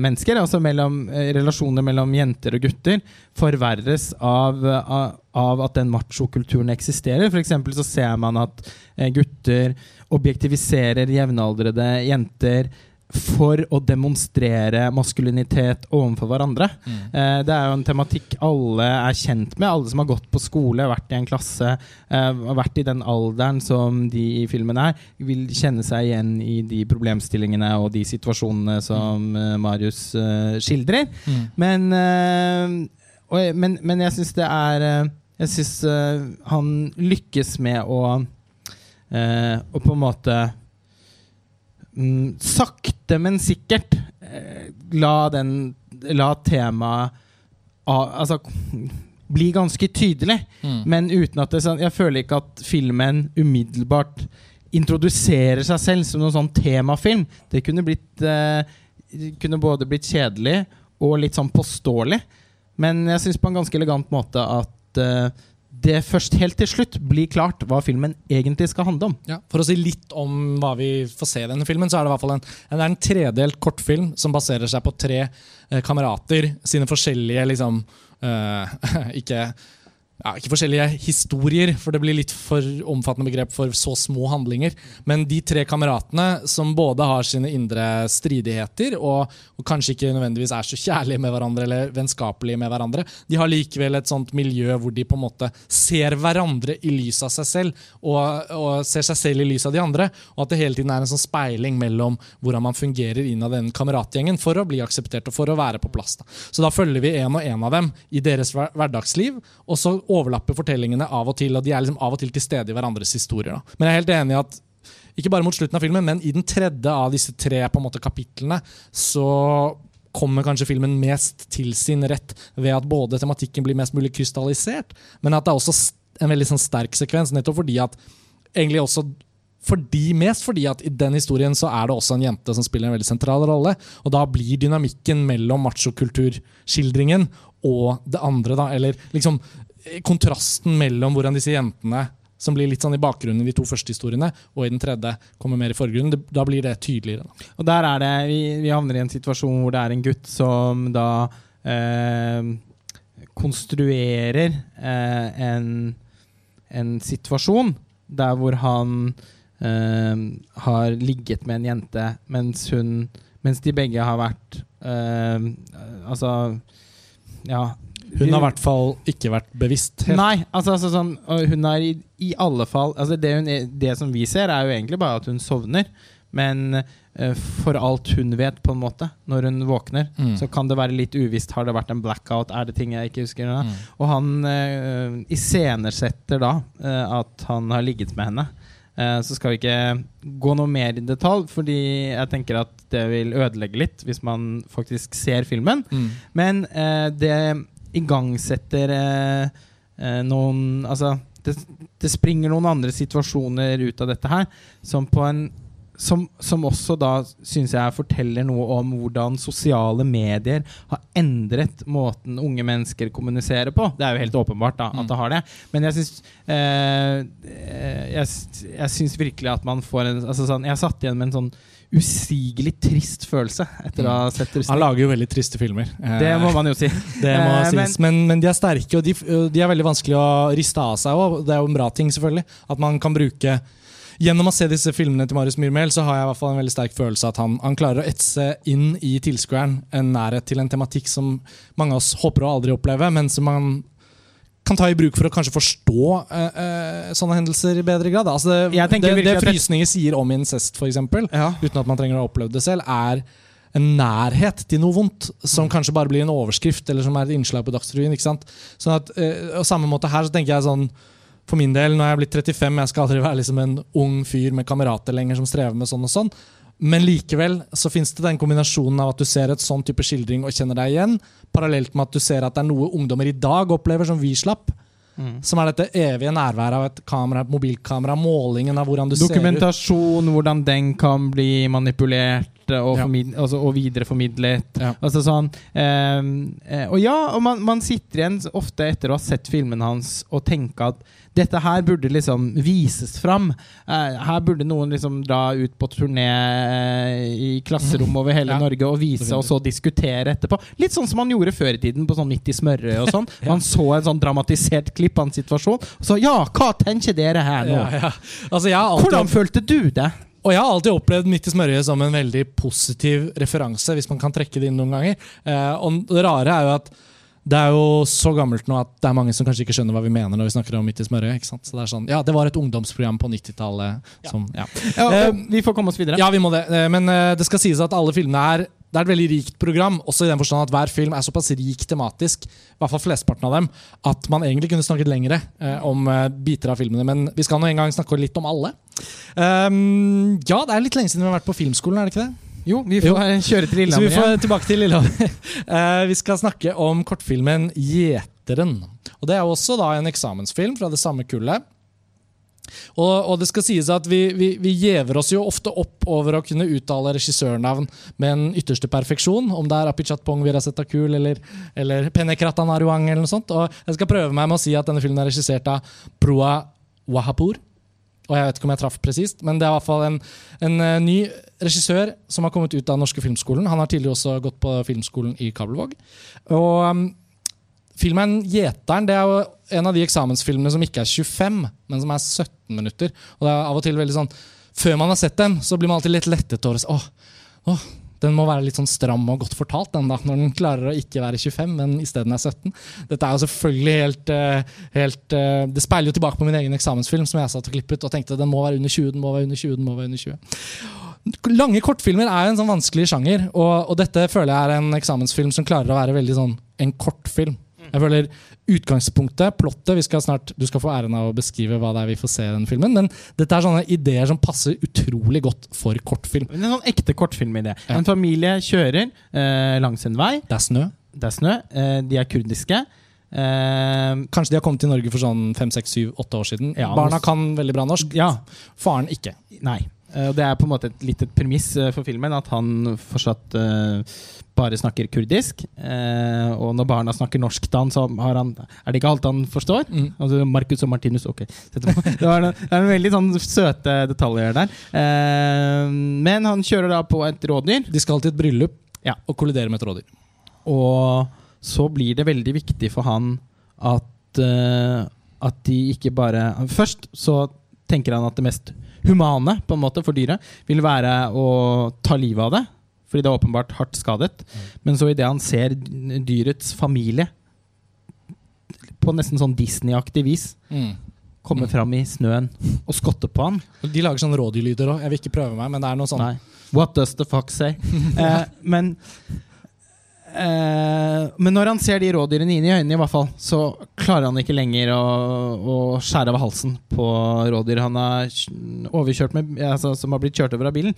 mennesker, altså mellom, eh, relasjoner mellom jenter og gutter, forverres av, av, av at den machokulturen eksisterer. Eksempel så ser man at eh, gutter objektiviserer jevnaldrende jenter for å demonstrere maskulinitet overfor hverandre. Mm. Eh, det er jo en tematikk alle er kjent med. Alle som har gått på skole, vært i en klasse, eh, vært i den alderen som de i filmen er, vil kjenne seg igjen i de problemstillingene og de situasjonene som mm. Eh, Marius eh, skildrer. Mm. Men, eh, og, men, men, jeg syns det er eh, Jeg syns han lykkes med å, å på en måte mm, sakte, men sikkert eh, la den La temaet altså, bli ganske tydelig. Mm. Men uten at det sånn Jeg føler ikke at filmen umiddelbart introduserer seg selv som noen sånn temafilm. Det kunne blitt eh, kunne både blitt kjedelig og litt sånn påståelig. Men jeg syns på en ganske elegant måte at eh, det først helt til slutt blir klart hva filmen egentlig skal handle om. Ja, for å si litt om hva vi får se i denne filmen, så er det i hvert fall en, er en tredelt kortfilm som baserer seg på tre eh, kamerater sine forskjellige liksom, eh, [laughs] Ikke ja, ikke forskjellige historier, for det blir litt for omfattende begrep for så små handlinger. Men de tre kameratene som både har sine indre stridigheter og, og, kanskje ikke nødvendigvis er så kjærlige med hverandre eller vennskapelige med hverandre, de har likevel et sånt miljø hvor de på en måte ser hverandre i lys av seg selv og, og ser seg selv i lys av de andre, og at det hele tiden er en sånn speiling mellom hvordan man fungerer innad den kameratgjengen for å bli akseptert og for å være på plass. Da. Så da følger vi en og en av dem i deres hverdagsliv. og så overlapper fortellingene av og til, og de er liksom av og til til stede i hverandres historier. Da. Men jeg er helt enig i at ikke bare mot slutten av filmen, men i den tredje av disse tre på en måte, kapitlene så kommer kanskje filmen mest til sin rett ved at både tematikken blir mest mulig krystallisert, men at det er også en veldig sånn, sterk sekvens, nettopp fordi at egentlig også fordi, mest fordi at i den historien så er det også en jente som spiller en veldig sentral rolle. Og da blir dynamikken mellom machokulturskildringen og det andre, da, eller liksom kontrasten mellom hvordan disse jentene som blir litt sånn i bakgrunnen i de to første historiene, og i den tredje kommer mer i forgrunnen. Da blir det tydeligere. Da. Og der er det, vi, vi, havner i en situasjon hvor det er en gutt som da eh, konstruerer eh, en, en, situasjon der hvor han eh, har ligget med en jente mens hun Mens de begge har vært eh, Altså Ja, hun har i hvert fall ikke vært bevisst. Helt. Nei, altså, altså sånn, hun er i, i alle fall altså det, hun, det, som vi ser, er jo egentlig bare at hun sovner. Men uh, for alt hun vet, på en måte, når hun våkner, mm. så kan det være litt uvisst. Har det vært en blackout? Er det ting jeg ikke husker? Mm. Og han uh, iscenesetter da uh, at han har ligget med henne. Så skal vi ikke gå noe mer i detalj, fordi jeg tenker at det vil ødelegge litt hvis man faktisk ser filmen. Mm. Men det igangsetter eh, eh, noen Altså, det, det, springer noen andre situasjoner ut av dette her, som på en som, som, også da syns jeg forteller noe om hvordan sosiale medier har endret måten unge mennesker kommuniserer på. Det er jo helt åpenbart da, at mm. det har det. Men jeg syns eh, eh, jeg, jeg syns virkelig at man får en altså sånn, Jeg satt igjen med en sånn usigelig trist følelse etter å ha sett Rustin. Han lager jo veldig triste filmer. Det må man jo si. [laughs] det må eh, sies. Men, men, de er sterke, og de, de, er veldig vanskelig å riste av seg. òg. det er jo en bra ting, selvfølgelig. At man kan bruke Gjennom å se disse filmene til Marius Myrmel så har jeg i hvert fall en veldig sterk følelse at han, han klarer å etse inn i tilskueren en nærhet til en tematikk som mange av oss håper å aldri oppleve, men som man kan ta i bruk for å kanskje forstå uh, uh, sånne hendelser i bedre grad. Altså det, det, det, frysninger sier om incest, f.eks., ja. uten at man trenger å ha opplevd det selv, er en nærhet til noe vondt som kanskje bare blir en overskrift eller som er et innslag på Dagsrevyen. Sånn at, uh, og samme måte her så tenker jeg sånn for min del, når jeg er blitt 35, jeg skal aldri være liksom en ung fyr med kamerater lenger som strever med sånn og sånn. Men likevel så fins det den kombinasjonen av at du ser et sånn type skildring og kjenner deg igjen, parallelt med at du ser at det er noe ungdommer i dag opplever som vi slapp. Mm. Som er dette evige nærværet av et kamera, et mobilkamera, målingen av hvordan du ser ut. Dokumentasjon, hvordan den kan bli manipulert. Eh, og, Ja. altså, og videreformidlet. Ja. Altså sånn eh, Og ja, og man, man sitter igjen ofte etter å ha sett filmen hans og tenker at dette her burde liksom vises fram. Eh, her burde noen liksom dra ut på turné eh, i klasserom over hele [laughs] Ja. Norge og vise, og så diskutere etterpå. Litt sånn som man gjorde før i tiden, på sånn Midt i smørøyet og sånn. [laughs] Man så en sånn dramatisert klipp av en situasjon, og så ja, hva tenker dere her nå? Ja, ja. Altså, alltid Hvordan følte du det? Og jeg har alltid opplevd Midt i smørøyet som en veldig positiv referanse, hvis man kan trekke det inn noen ganger. Eh, og det rare er jo at det er jo så gammelt nå at det er mange som kanskje ikke skjønner hva vi mener når vi snakker om Midt i smørøyet. ikke sant? Så det er sånn, ja, det var et ungdomsprogram på 90-tallet som ja. Ja, Eh, vi får komme oss videre. ja, vi må det. Eh, Men det skal sies at alle filmene er det er et veldig rikt program, også i den forstand at hver film er såpass rik tematisk, i hvert fall flesteparten av dem, at man egentlig kunne snakket lengre eh, om eh, biter av filmene. Men vi skal nå en gang snakke litt om alle. Um, ja, det er litt lenge siden vi har vært på filmskolen, er det ikke det? Jo, vi får jo. kjøre til Så vi Lillehammer igjen. får tilbake til Lillehammer. Uh, [laughs] vi skal snakke om kortfilmen 'Gjeteren'. Og Det er også da en eksamensfilm fra det samme kullet. Og, og det skal sies at vi, vi, vi gjever oss jo ofte opp over å kunne uttale regissørnavn med en ytterste perfeksjon, om det er Apichatpong Virasetakul eller, eller Penekratan eller noe sånt. Og jeg skal prøve meg med å si at denne filmen er regissert av Proa Wahapur. Og jeg vet ikke om jeg traff presist, men det er i hvert fall en, en eh, ny regissør som har kommet ut av norske filmskolen. Han har tidligere også gått på filmskolen i Kabelvåg. Og um, filmen 'Gjeteren' det er jo en av de eksamensfilmene som ikke er 25, men som er 17 minutter. Og det er av og til veldig sånn Før man har sett dem, så blir man alltid litt lettet over Åh, åh, den må være litt sånn stram og godt fortalt, den da, når den klarer å ikke være 25, men isteden er 17. Dette er jo selvfølgelig helt, eh, helt eh, Det speiler jo tilbake på min egen eksamensfilm, som jeg satt og klippet og tenkte den må være under 20, den må være under 20, den må være under 20. Lange kortfilmer er en sånn vanskelig sjanger, og, og dette føler jeg er en eksamensfilm som klarer å være veldig sånn en kortfilm. Jeg føler Utgangspunktet, plottet vi skal snart, Du skal få æren av å beskrive hva det er vi får se i den filmen, men dette er sånne ideer som passer utrolig godt for kortfilm. En sånn ekte kortfilmidé. Ja. En familie kjører eh, langs en vei. Det er snø. Det er snø. Eh, de er kurdiske. Eh, Kanskje de har kommet til Norge for sånn 5-6-7-8 år siden. Ja, Barna kan veldig bra norsk. ja. Faren ikke. Nei. Eh, det er på en måte et, litt et premiss eh, for filmen at han fortsatt uh, bare snakker kurdisk. Uh, og når barna snakker norsk, da, så har han, er det ikke alt han forstår. Mm. Altså Marcus og Martinus, ok. [laughs] Det, var, det er en veldig sånn søte detaljer der. Uh, men han kjører da på et rådyr. De skal til et bryllup Ja. og kollidere med et rådyr. Og så blir det veldig viktig for han at, at de ikke bare Først så tenker han at det mest humane på en måte for dyret vil være å ta livet av det. Fordi det er åpenbart hardt skadet. Men så idet han ser dyrets familie på nesten sånn Disney-aktig vis komme Mm. fram i snøen og skotte på han De lager sånne rådyrlyder òg. Jeg vil ikke prøve meg, men det er noe sånn Nei. What does the fuck say? [laughs] eh, men Men når han ser de rådyrene inn i øynene, i hvert fall, så klarer han ikke lenger å, å skjære av halsen på rådyr han har overkjørt med, altså, som har blitt kjørt over av bilen.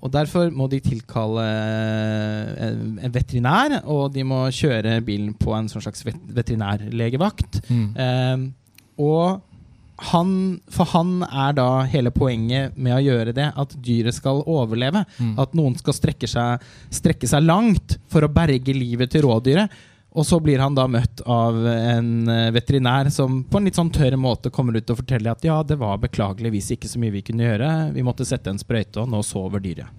Og Derfor må de tilkalle eh, en veterinær, og de må kjøre bilen på en sånn slags vet veterinærlegevakt. Mm. Eh, og han, for han er da hele poenget med å gjøre det at dyret skal overleve. Mm. At noen skal strekke seg, strekke seg langt for å berge livet til rådyret. Og så blir han da møtt av en eh, veterinær som på en litt sånn tørr måte kommer ut og forteller at ja, det var beklageligvis ikke så mye vi kunne gjøre. Vi måtte sette en sprøyte, og nå sover dyret.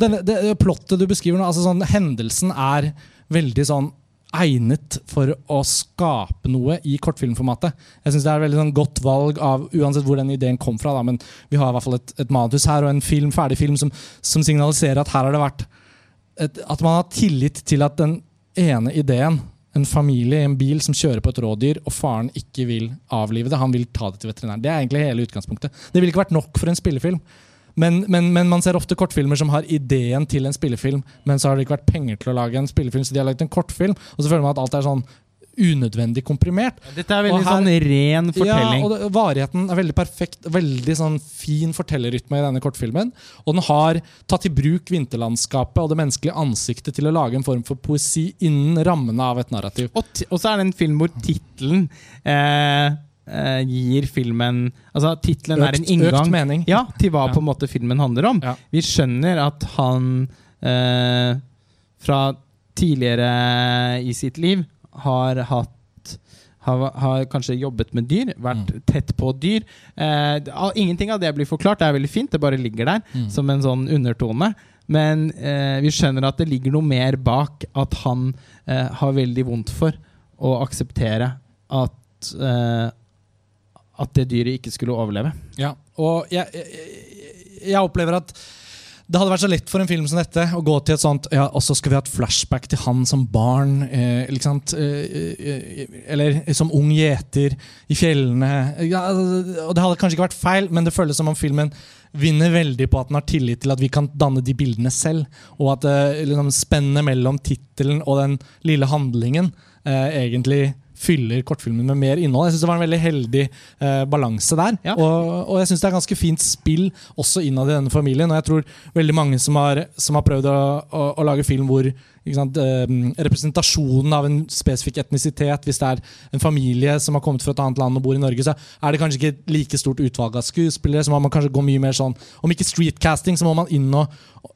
Denne, det plottet du beskriver nå, altså sånn, hendelsen er veldig sånn egnet for å skape noe i kortfilmformatet. Jeg synes Det er et veldig sånn godt valg av uansett hvor den ideen kom fra. Da, men vi har i hvert fall et, et manus her og en film, ferdig film som, som signaliserer at her har det vært et, At man har tillit til at den ene ideen en familie i en bil som kjører på et rådyr, og faren ikke vil avlive det. Han vil ta det til veterinæren. Det er egentlig hele utgangspunktet. Det ville ikke vært nok for en spillefilm. Men, men, men man ser ofte kortfilmer som har ideen til en spillefilm, men så har det ikke vært penger til å lage en spillefilm, så de har laget en kortfilm, og så føler man at alt er sånn unødvendig komprimert. Dette er veldig her- sånn ren fortelling. Ja, og det, Varigheten er veldig perfekt. Veldig sånn fin fortellerrytme i denne kortfilmen. Og den har tatt i bruk vinterlandskapet og det menneskelige ansiktet til å lage en form for poesi innen rammene av et narrativ. Og, og så er det en film hvor tittelen eh, eh, gir filmen Altså, tittelen er en inngang økt mening. ja, til hva Ja. på en måte filmen handler om. Ja. Vi skjønner at han eh, fra tidligere i sitt liv har hatt har, har kanskje jobbet med dyr, vært Mm. tett på dyr. Eh, ingenting av det blir forklart, det er veldig fint, det bare ligger der Mm. som en sånn undertone. Men eh, vi skjønner at det ligger noe mer bak at han eh, har veldig vondt for å akseptere at, eh, at det dyret ikke skulle overleve. Ja, og jeg, jeg, jeg opplever at det hadde vært så lett for en film som dette å gå til et sånt ja, Og så skal vi ha et flashback til han som barn. Eh, liksom. Eh, eller som ung gjeter i fjellene. Ja, og Det hadde kanskje ikke vært feil, men det føles som om filmen vinner veldig på at den har tillit til at vi kan danne de bildene selv. Og at eh, liksom, spennet mellom tittelen og den lille handlingen eh, egentlig fyller kortfilmen med mer innhold. Jeg synes Det var en veldig heldig eh, balanse der. Ja. Og, og jeg syns det er ganske fint spill også innad i denne familien. Og jeg tror veldig mange som har, som har prøvd å, å, å lage film hvor ikke sant, eh, representasjonen av en spesifikk etnisitet, hvis det er en familie som har kommet fra et annet land og bor i Norge, så er det kanskje ikke like stort utvalg av skuespillere. Så må man kanskje gå mye mer sånn Om ikke streetcasting, så må man inn og,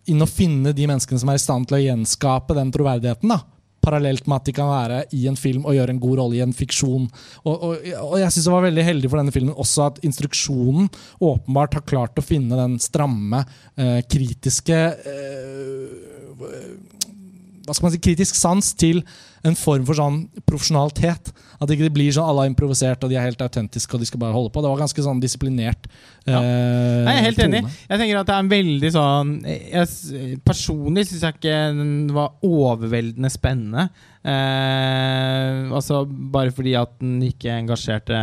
inn og finne de menneskene som er i stand til å gjenskape den troverdigheten. da parallelt med at de kan være i en film og gjøre en god rolle i en fiksjon. Og, og, og jeg synes det var veldig heldig for denne filmen også at instruksjonen åpenbart har klart å finne den stramme, eh, kritiske eh, hva skal man si, kritisk sans til en form for sånn profesjonalitet. At ikke det blir sånn alle har improvisert og de er helt autentiske og de skal bare holde på. Det var ganske sånn disiplinert. Ja. eh, Jeg er helt enig. Jeg tenker at det er en veldig sånn jeg, Personlig syns jeg ikke den var overveldende spennende. Eh, altså Bare fordi at den ikke engasjerte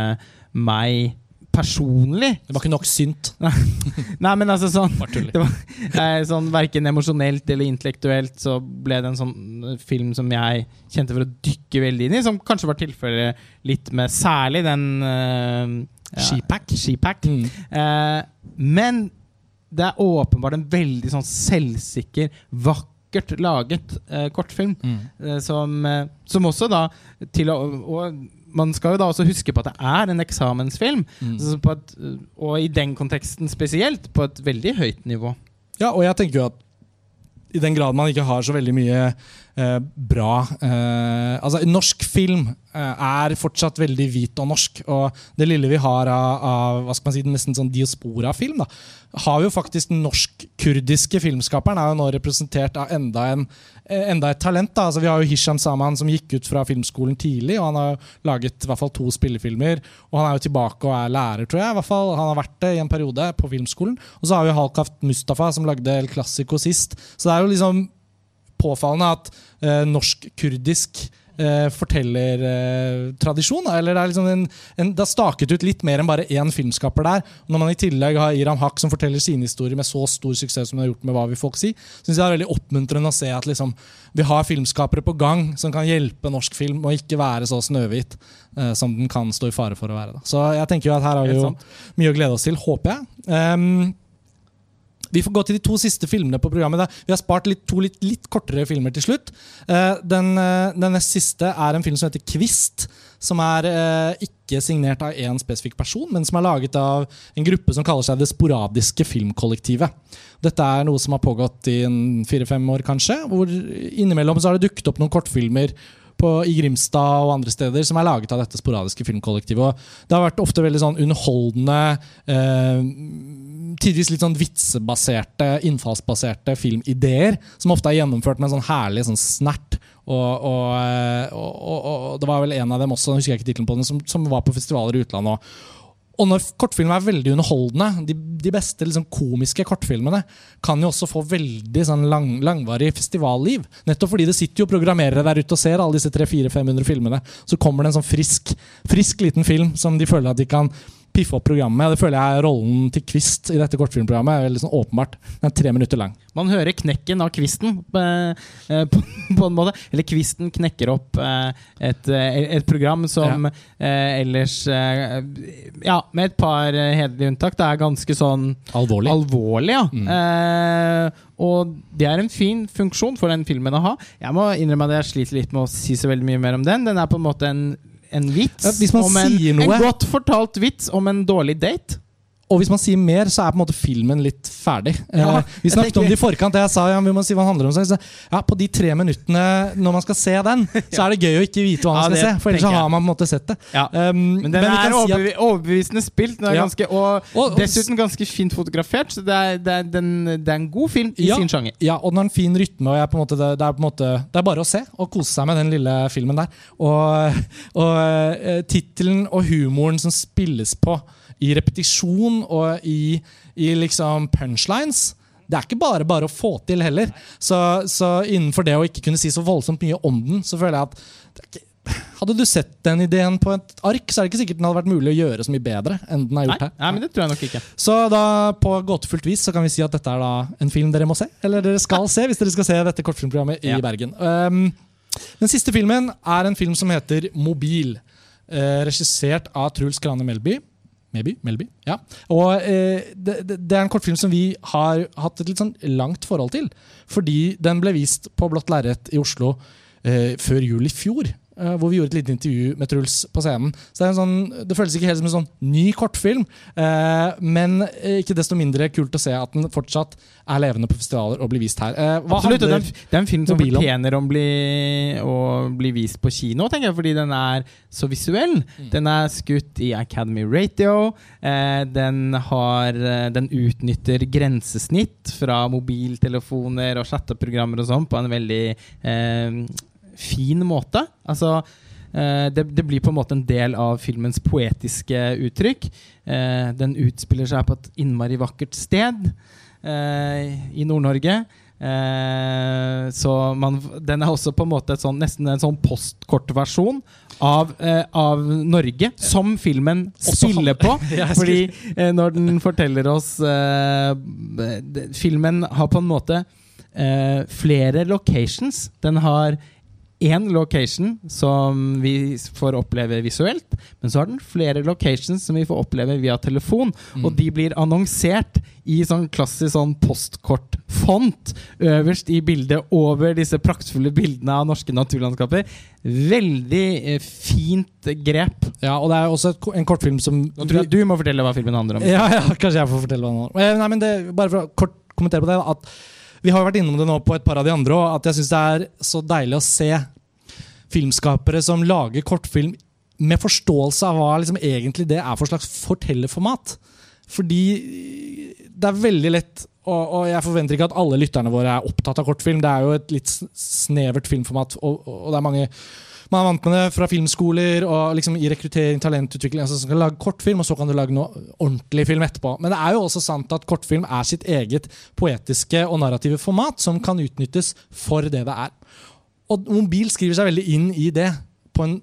meg personlig. Det var ikke nok synt. [laughs] Nei, men altså sånn. Det var eh, sånn Verken emosjonelt eller intellektuelt så ble det en sånn eh, film som jeg kjente for å dykke veldig inn i, som kanskje var tilfellet litt med særlig den eh, Skipack. Sheepack. Mm. Eh, men det er åpenbart en veldig sånn selvsikker, vakkert laget eh, kortfilm. Mm. eh, som, eh, som også da til å, Og man skal jo da også huske på at det er en eksamensfilm. Mm. Så på et, og i den konteksten spesielt, på et veldig høyt nivå. Ja, og jeg tenker jo at i den grad man ikke har så veldig mye bra eh, Altså, norsk film eh, er fortsatt veldig hvit og norsk. Og det lille vi har av, av hva skal man si, nesten sånn diaspora-film, da, har jo faktisk den norsk-kurdiske filmskaperen er jo nå representert av enda, en, eh, enda et talent. da, altså Vi har jo Hisham Saman som gikk ut fra filmskolen tidlig, og han har laget i hvert fall to spillefilmer. Og han er jo tilbake og er lærer, tror jeg. i hvert fall, Han har vært det i en periode på filmskolen. Og så har vi Halkaft Mustafa som lagde El Classico sist. Så det er jo liksom påfallende at eh, norsk-kurdisk eh, fortellertradisjon. eller det er liksom en, en, det er staket ut litt mer enn bare én filmskaper der. Og når man i tillegg har Iram Haq som forteller sine historier med så stor suksess som de har gjort med Hva vil folk si, syns jeg det er veldig oppmuntrende å se at liksom, vi har filmskapere på gang som kan hjelpe norsk film, og ikke være så snøhvit eh, som den kan stå i fare for å være. Da. Så jeg tenker jo at her har vi jo mye å glede oss til, håper jeg. Ehm, vi får gå til de to siste filmene på programmet. Vi har spart litt, to litt, litt kortere filmer til slutt. Eh, den, eh, den nest siste er en film som heter Kvist. Som er eh, ikke signert av én spesifikk person, men som er laget av en gruppe som kaller seg Det sporadiske filmkollektivet. Dette er noe som har pågått i fire-fem år, kanskje. Hvor innimellom så har det dukket opp noen kortfilmer på, i Grimstad og andre steder som er laget av dette sporadiske filmkollektivet. Og det har vært ofte veldig sånn underholdende, eh, tidvis litt sånn vitsebaserte, innfallsbaserte filmideer, som ofte er gjennomført med en sånn herlig sånn snert. Og, og, eh, og, og, det var vel en av dem også, nå husker jeg ikke tittelen på den, som, som var på festivaler i utlandet. Og, og når kortfilm er veldig underholdende, de, de beste liksom, komiske kortfilmene kan jo også få veldig sånn, lang, langvarig festivalliv. Nettopp fordi det sitter jo programmerere der ute og ser alle disse 300-400-500 filmene. Så kommer det en sånn frisk, frisk liten film som de føler at de kan piffe opp programmet. Det føler jeg er rollen til Kvist i dette kortfilmprogrammet. er sånn åpenbart. Den er tre minutter lang. Man hører knekken av kvisten eh, eh, på, [laughs] på en måte. Eller kvisten knekker opp eh, et, et program som ja. ellers Ja, med et par hederlige unntak. Det er ganske sånn Alvorlig. alvorlig, ja. Mm. Eh, og det er en fin funksjon for den filmen å ha. Jeg må innrømme at jeg sliter litt med å si så veldig mye mer om den. Den er på en måte en, en vits. Ja, hvis man om en, noe- en godt fortalt vits om en dårlig date. Og hvis man sier mer, så er på en måte filmen litt ferdig. Ja, eh, vi snakket om det i forkant. Jeg sa ja, vi må si hva den handler om. Så ja, På de tre minuttene når man skal se den, [laughs] så er det gøy å ikke vite hva man skal det se. For ellers så har man på en måte sett det. Um, Men den men er overbev si overbevisende spilt, den er ganske, og, Og- dessuten ganske fint fotografert. Så det er, det er, den, det er en god film i sin sjanger. Ja, og den har en fin rytme. og jeg er måte, det, det, er på en måte, det er bare å se og kose seg med den lille filmen der. Og, og uh, tittelen og humoren som spilles på i repetisjon og i, i liksom punchlines det er ikke bare bare å få til heller. Så, så innenfor det å ikke kunne si så voldsomt mye om den, så føler jeg at ikke, Hadde du sett den ideen på et ark, så er det ikke sikkert den hadde vært mulig å gjøre så mye bedre enn den har gjort her. nei, men det tror jeg nok ikke. Så da på gåtefullt vis så kan vi si at dette er da en film dere må se. Eller dere skal se hvis dere skal se dette kortfilmprogrammet i Ja. Bergen. Um, den siste filmen er en film som heter Mobil. Uh, regissert av Truls Krane Melby. Melby? Melby, ja. Og eh, det, det er en kortfilm som vi har hatt et litt sånn langt forhold til. Fordi den ble vist på blått lerret i Oslo eh, før jul i fjor. Eh, hvor vi gjorde et lite intervju med Truls på scenen. Så Det, en sånn, det føles ikke helt som en sånn ny kortfilm, eh, men eh, ikke desto mindre kult å se at den fortsatt er levende på festivaler og blir vist her. Eh, hva Absolutt, og det, er en- film som fortjener om? bli, å bli vist på kino, tenker jeg, fordi den er så visuell. Mm. Den er skutt i Academy Radio. Eh, den, har, eh, den utnytter grensesnitt fra mobiltelefoner og chatteprogrammer og sånn på en veldig fin måte. Altså eh, det, det blir på en måte en del av filmens poetiske uttrykk. Eh, den utspiller seg på et innmari vakkert sted eh, i Nord-Norge. Eh, så man, den er også på en måte et sånn, nesten en sånn postkortversjon av, eh, av Norge, som filmen spiller på. [laughs] Fordi eh, når den forteller oss eh, Filmen har på en måte eh, flere locations. Den har én location som vi får oppleve visuelt, men så har den flere locations som vi får oppleve via telefon. Mm. Og de blir annonsert i sånn klassisk sånn postkortfont øverst i bildet over disse praktfulle bildene av norske naturlandskaper. Veldig eh, fint grep. Ja, og det er også en kortfilm som Nå tror jeg du må fortelle hva filmen handler om. Ja, ja, kanskje jeg får fortelle hva den handler om. Eh, Nei, men det, bare for å kort kommentere på det, at vi har jo vært innom det nå på et par av de andre, òg, at jeg syns det er så deilig å se filmskapere som lager kortfilm med forståelse av hva liksom egentlig det er for slags fortellerformat. Fordi det er veldig lett og, og jeg forventer ikke at alle lytterne våre er opptatt av kortfilm. Det er jo et litt snevert filmformat, og, og det er mange man er vant med det fra filmskoler og liksom i rekruttering, talentutvikling. altså som skal lage kortfilm, og så kan du lage noe ordentlig film etterpå. Men det er jo også sant at kortfilm er sitt eget poetiske og narrative format, som kan utnyttes for det det er. Og mobil skriver seg veldig inn i det på en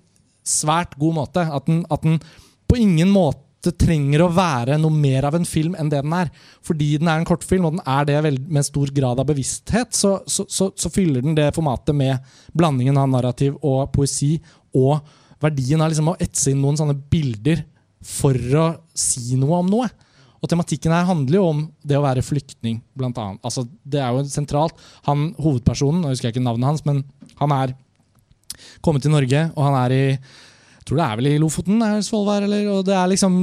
svært god måte. At den, at den på ingen måte trenger å være noe mer av en film enn det den er. Fordi den er en kortfilm, og den er det med stor grad av bevissthet, så, så, så, så fyller den det formatet med blandingen av narrativ og poesi, og verdien av liksom å etse inn noen sånne bilder for å si noe om noe. Og tematikken her handler jo om det å være flyktning, blant annet. Altså, det er jo sentralt. Han, hovedpersonen, nå husker jeg ikke navnet hans, men han er kommet til Norge, og han er i jeg tror det er vel i Lofoten, er Svolvær, eller? Og det er liksom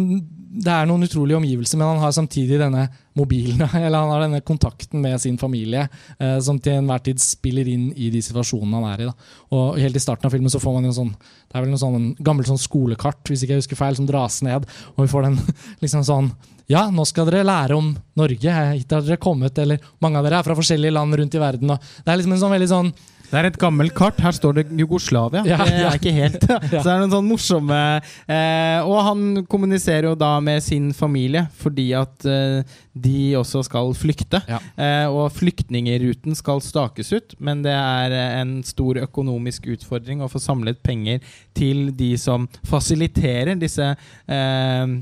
det er noen utrolige omgivelser, men han har samtidig denne mobilen, [laughs] eller han har denne kontakten med sin familie, eh, som til enhver tid spiller inn i de situasjonene han er i. Da. Og helt i starten av filmen så får man en sånn Det er vel noe sånn gammelt sånn skolekart, hvis ikke jeg husker feil, som dras ned, og vi får den [laughs] liksom sånn ja, nå skal dere lære om Norge. Hit har dere kommet. Eller mange av dere er fra forskjellige land rundt i verden. Det er liksom en sånn veldig sånn Det er et gammelt kart. Her står det Jugoslavia. Ja, det er ikke helt [laughs] Så det er noen sånn morsomme eh, Og han kommuniserer jo da med sin familie fordi at eh, de også skal flykte. Ja. Eh, og flyktningeruten skal stakes ut, men det er eh, en stor økonomisk utfordring å få samlet penger til de som fasiliterer disse eh,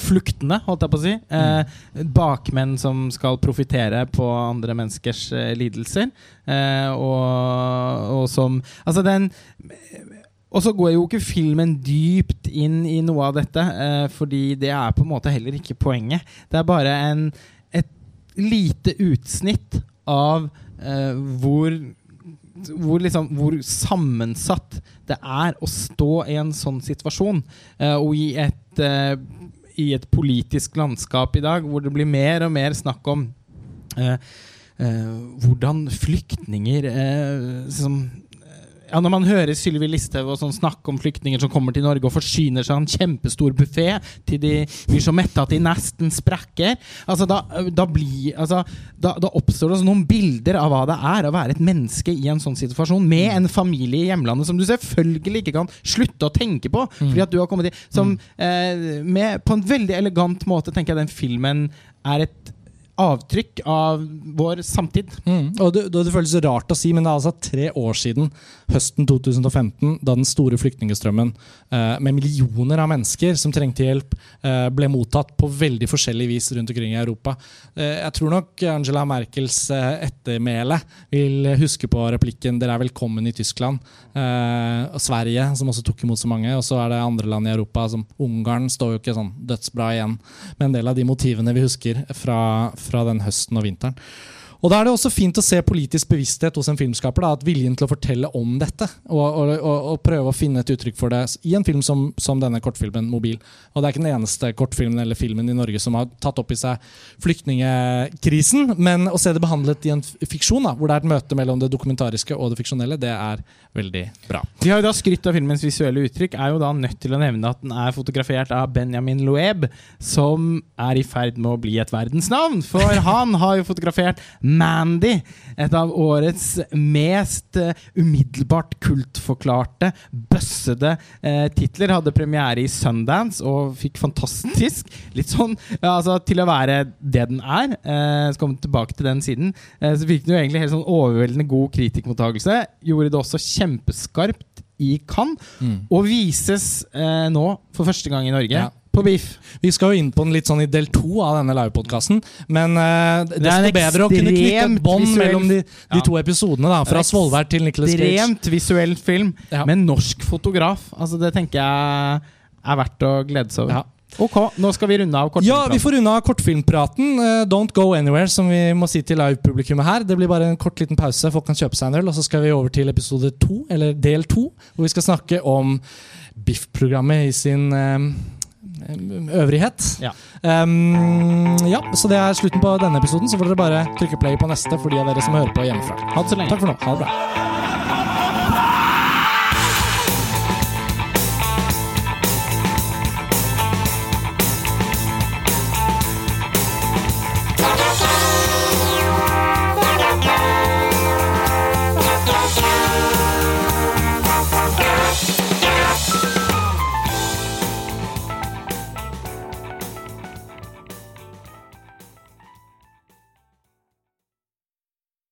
Fluktene, holdt jeg på å si. Eh, bakmenn som skal profitere på andre menneskers eh, lidelser. Eh, og, og som Altså, den Og så går jo ikke filmen dypt inn i noe av dette, eh, fordi det er på en måte heller ikke poenget. Det er bare en, et lite utsnitt av eh, hvor hvor, liksom, hvor sammensatt det er å stå i en sånn situasjon. eh, og i et, eh, i et politisk landskap i dag hvor det blir mer og mer snakk om eh, eh, hvordan flyktninger eh, som ja, Når man hører Sylvi Listhaug og sånn snakke om flyktninger som kommer til Norge og forsyner seg av en kjempestor buffé til de blir så mette at de nesten sprekker altså, da, da, blir, altså, da, da oppstår det noen bilder av hva det er å være et menneske i en sånn situasjon med en familie i hjemlandet som du selvfølgelig ikke kan slutte å tenke på fordi at du har kommet i som, eh, med, På en veldig elegant måte tenker jeg den filmen er et avtrykk av vår samtid. Mm. Og det, det, føles rart å si, men det er altså tre år siden, høsten 2015, da den store flyktningstrømmen eh, med millioner av mennesker som trengte hjelp, eh, ble mottatt på veldig forskjellig vis rundt omkring i Europa. Eh, jeg tror nok Angela Merkels eh, ettermæle vil huske på replikken 'Dere er velkommen i Tyskland'. Eh, og Sverige, som også tok imot så mange. Og så er det andre land i Europa, som Ungarn, står jo ikke sånn dødsbra igjen med en del av de motivene vi husker fra, fra den høsten og vinteren. Og Da er det også fint å se politisk bevissthet hos en filmskaper. Da, at Viljen til å fortelle om dette og, og, og, og prøve å finne et uttrykk for det i en film som, som, denne kortfilmen 'Mobil'. Og Det er ikke den eneste kortfilmen eller filmen i Norge som har tatt opp i seg flyktningekrisen. Men å se det behandlet i en fiksjon, da, hvor det er et møte mellom det dokumentariske og det fiksjonelle, det er veldig bra. Vi har jo da skrytt av filmens visuelle uttrykk. Er jo da nødt til å nevne at den er fotografert av Benjamin Loeb, som er i ferd med å bli et verdensnavn. For han har jo fotografert Mandy, et av årets mest uh, umiddelbart kultforklarte, bøssede uh, titler. Hadde premiere i Sundance og fikk fantastisk Litt sånn altså, til å være det den er. Uh, kom vi tilbake til den siden. så fikk den jo egentlig helt sånn overveldende god kritikkmottakelse. Gjorde det også kjempeskarpt i Cannes, mm. og vises nå for første gang i Norge. Ja på Biff. Vi skal jo inn på den litt sånn i del to av denne livepodkasten. Men uh, desto bedre å kunne knytte et bånd mellom de, de to episodene. da Fra Svolvær til Nicholas Cage. Ekstremt visuell film ja. med norsk fotograf. Altså Det tenker jeg er verdt å glede seg over. Ja. Ok, Nå skal vi runde av kortfilmpraten. Ja, vi får runde av kortfilmpraten. Uh, don't go anywhere, som vi må si til livepublikummet her. Det blir bare en kort liten pause. Folk kan kjøpe seg en øl. Og så skal vi over til episode to, eller del to, hvor vi skal snakke om Biff-programmet i sin uh, øvrighet. Ja. Um, ja, så det er slutten på denne episoden. Så får dere bare trykke play på neste for de av dere som hører på hjemmefra. Ha det så lenge. Takk for nå. Ha det bra.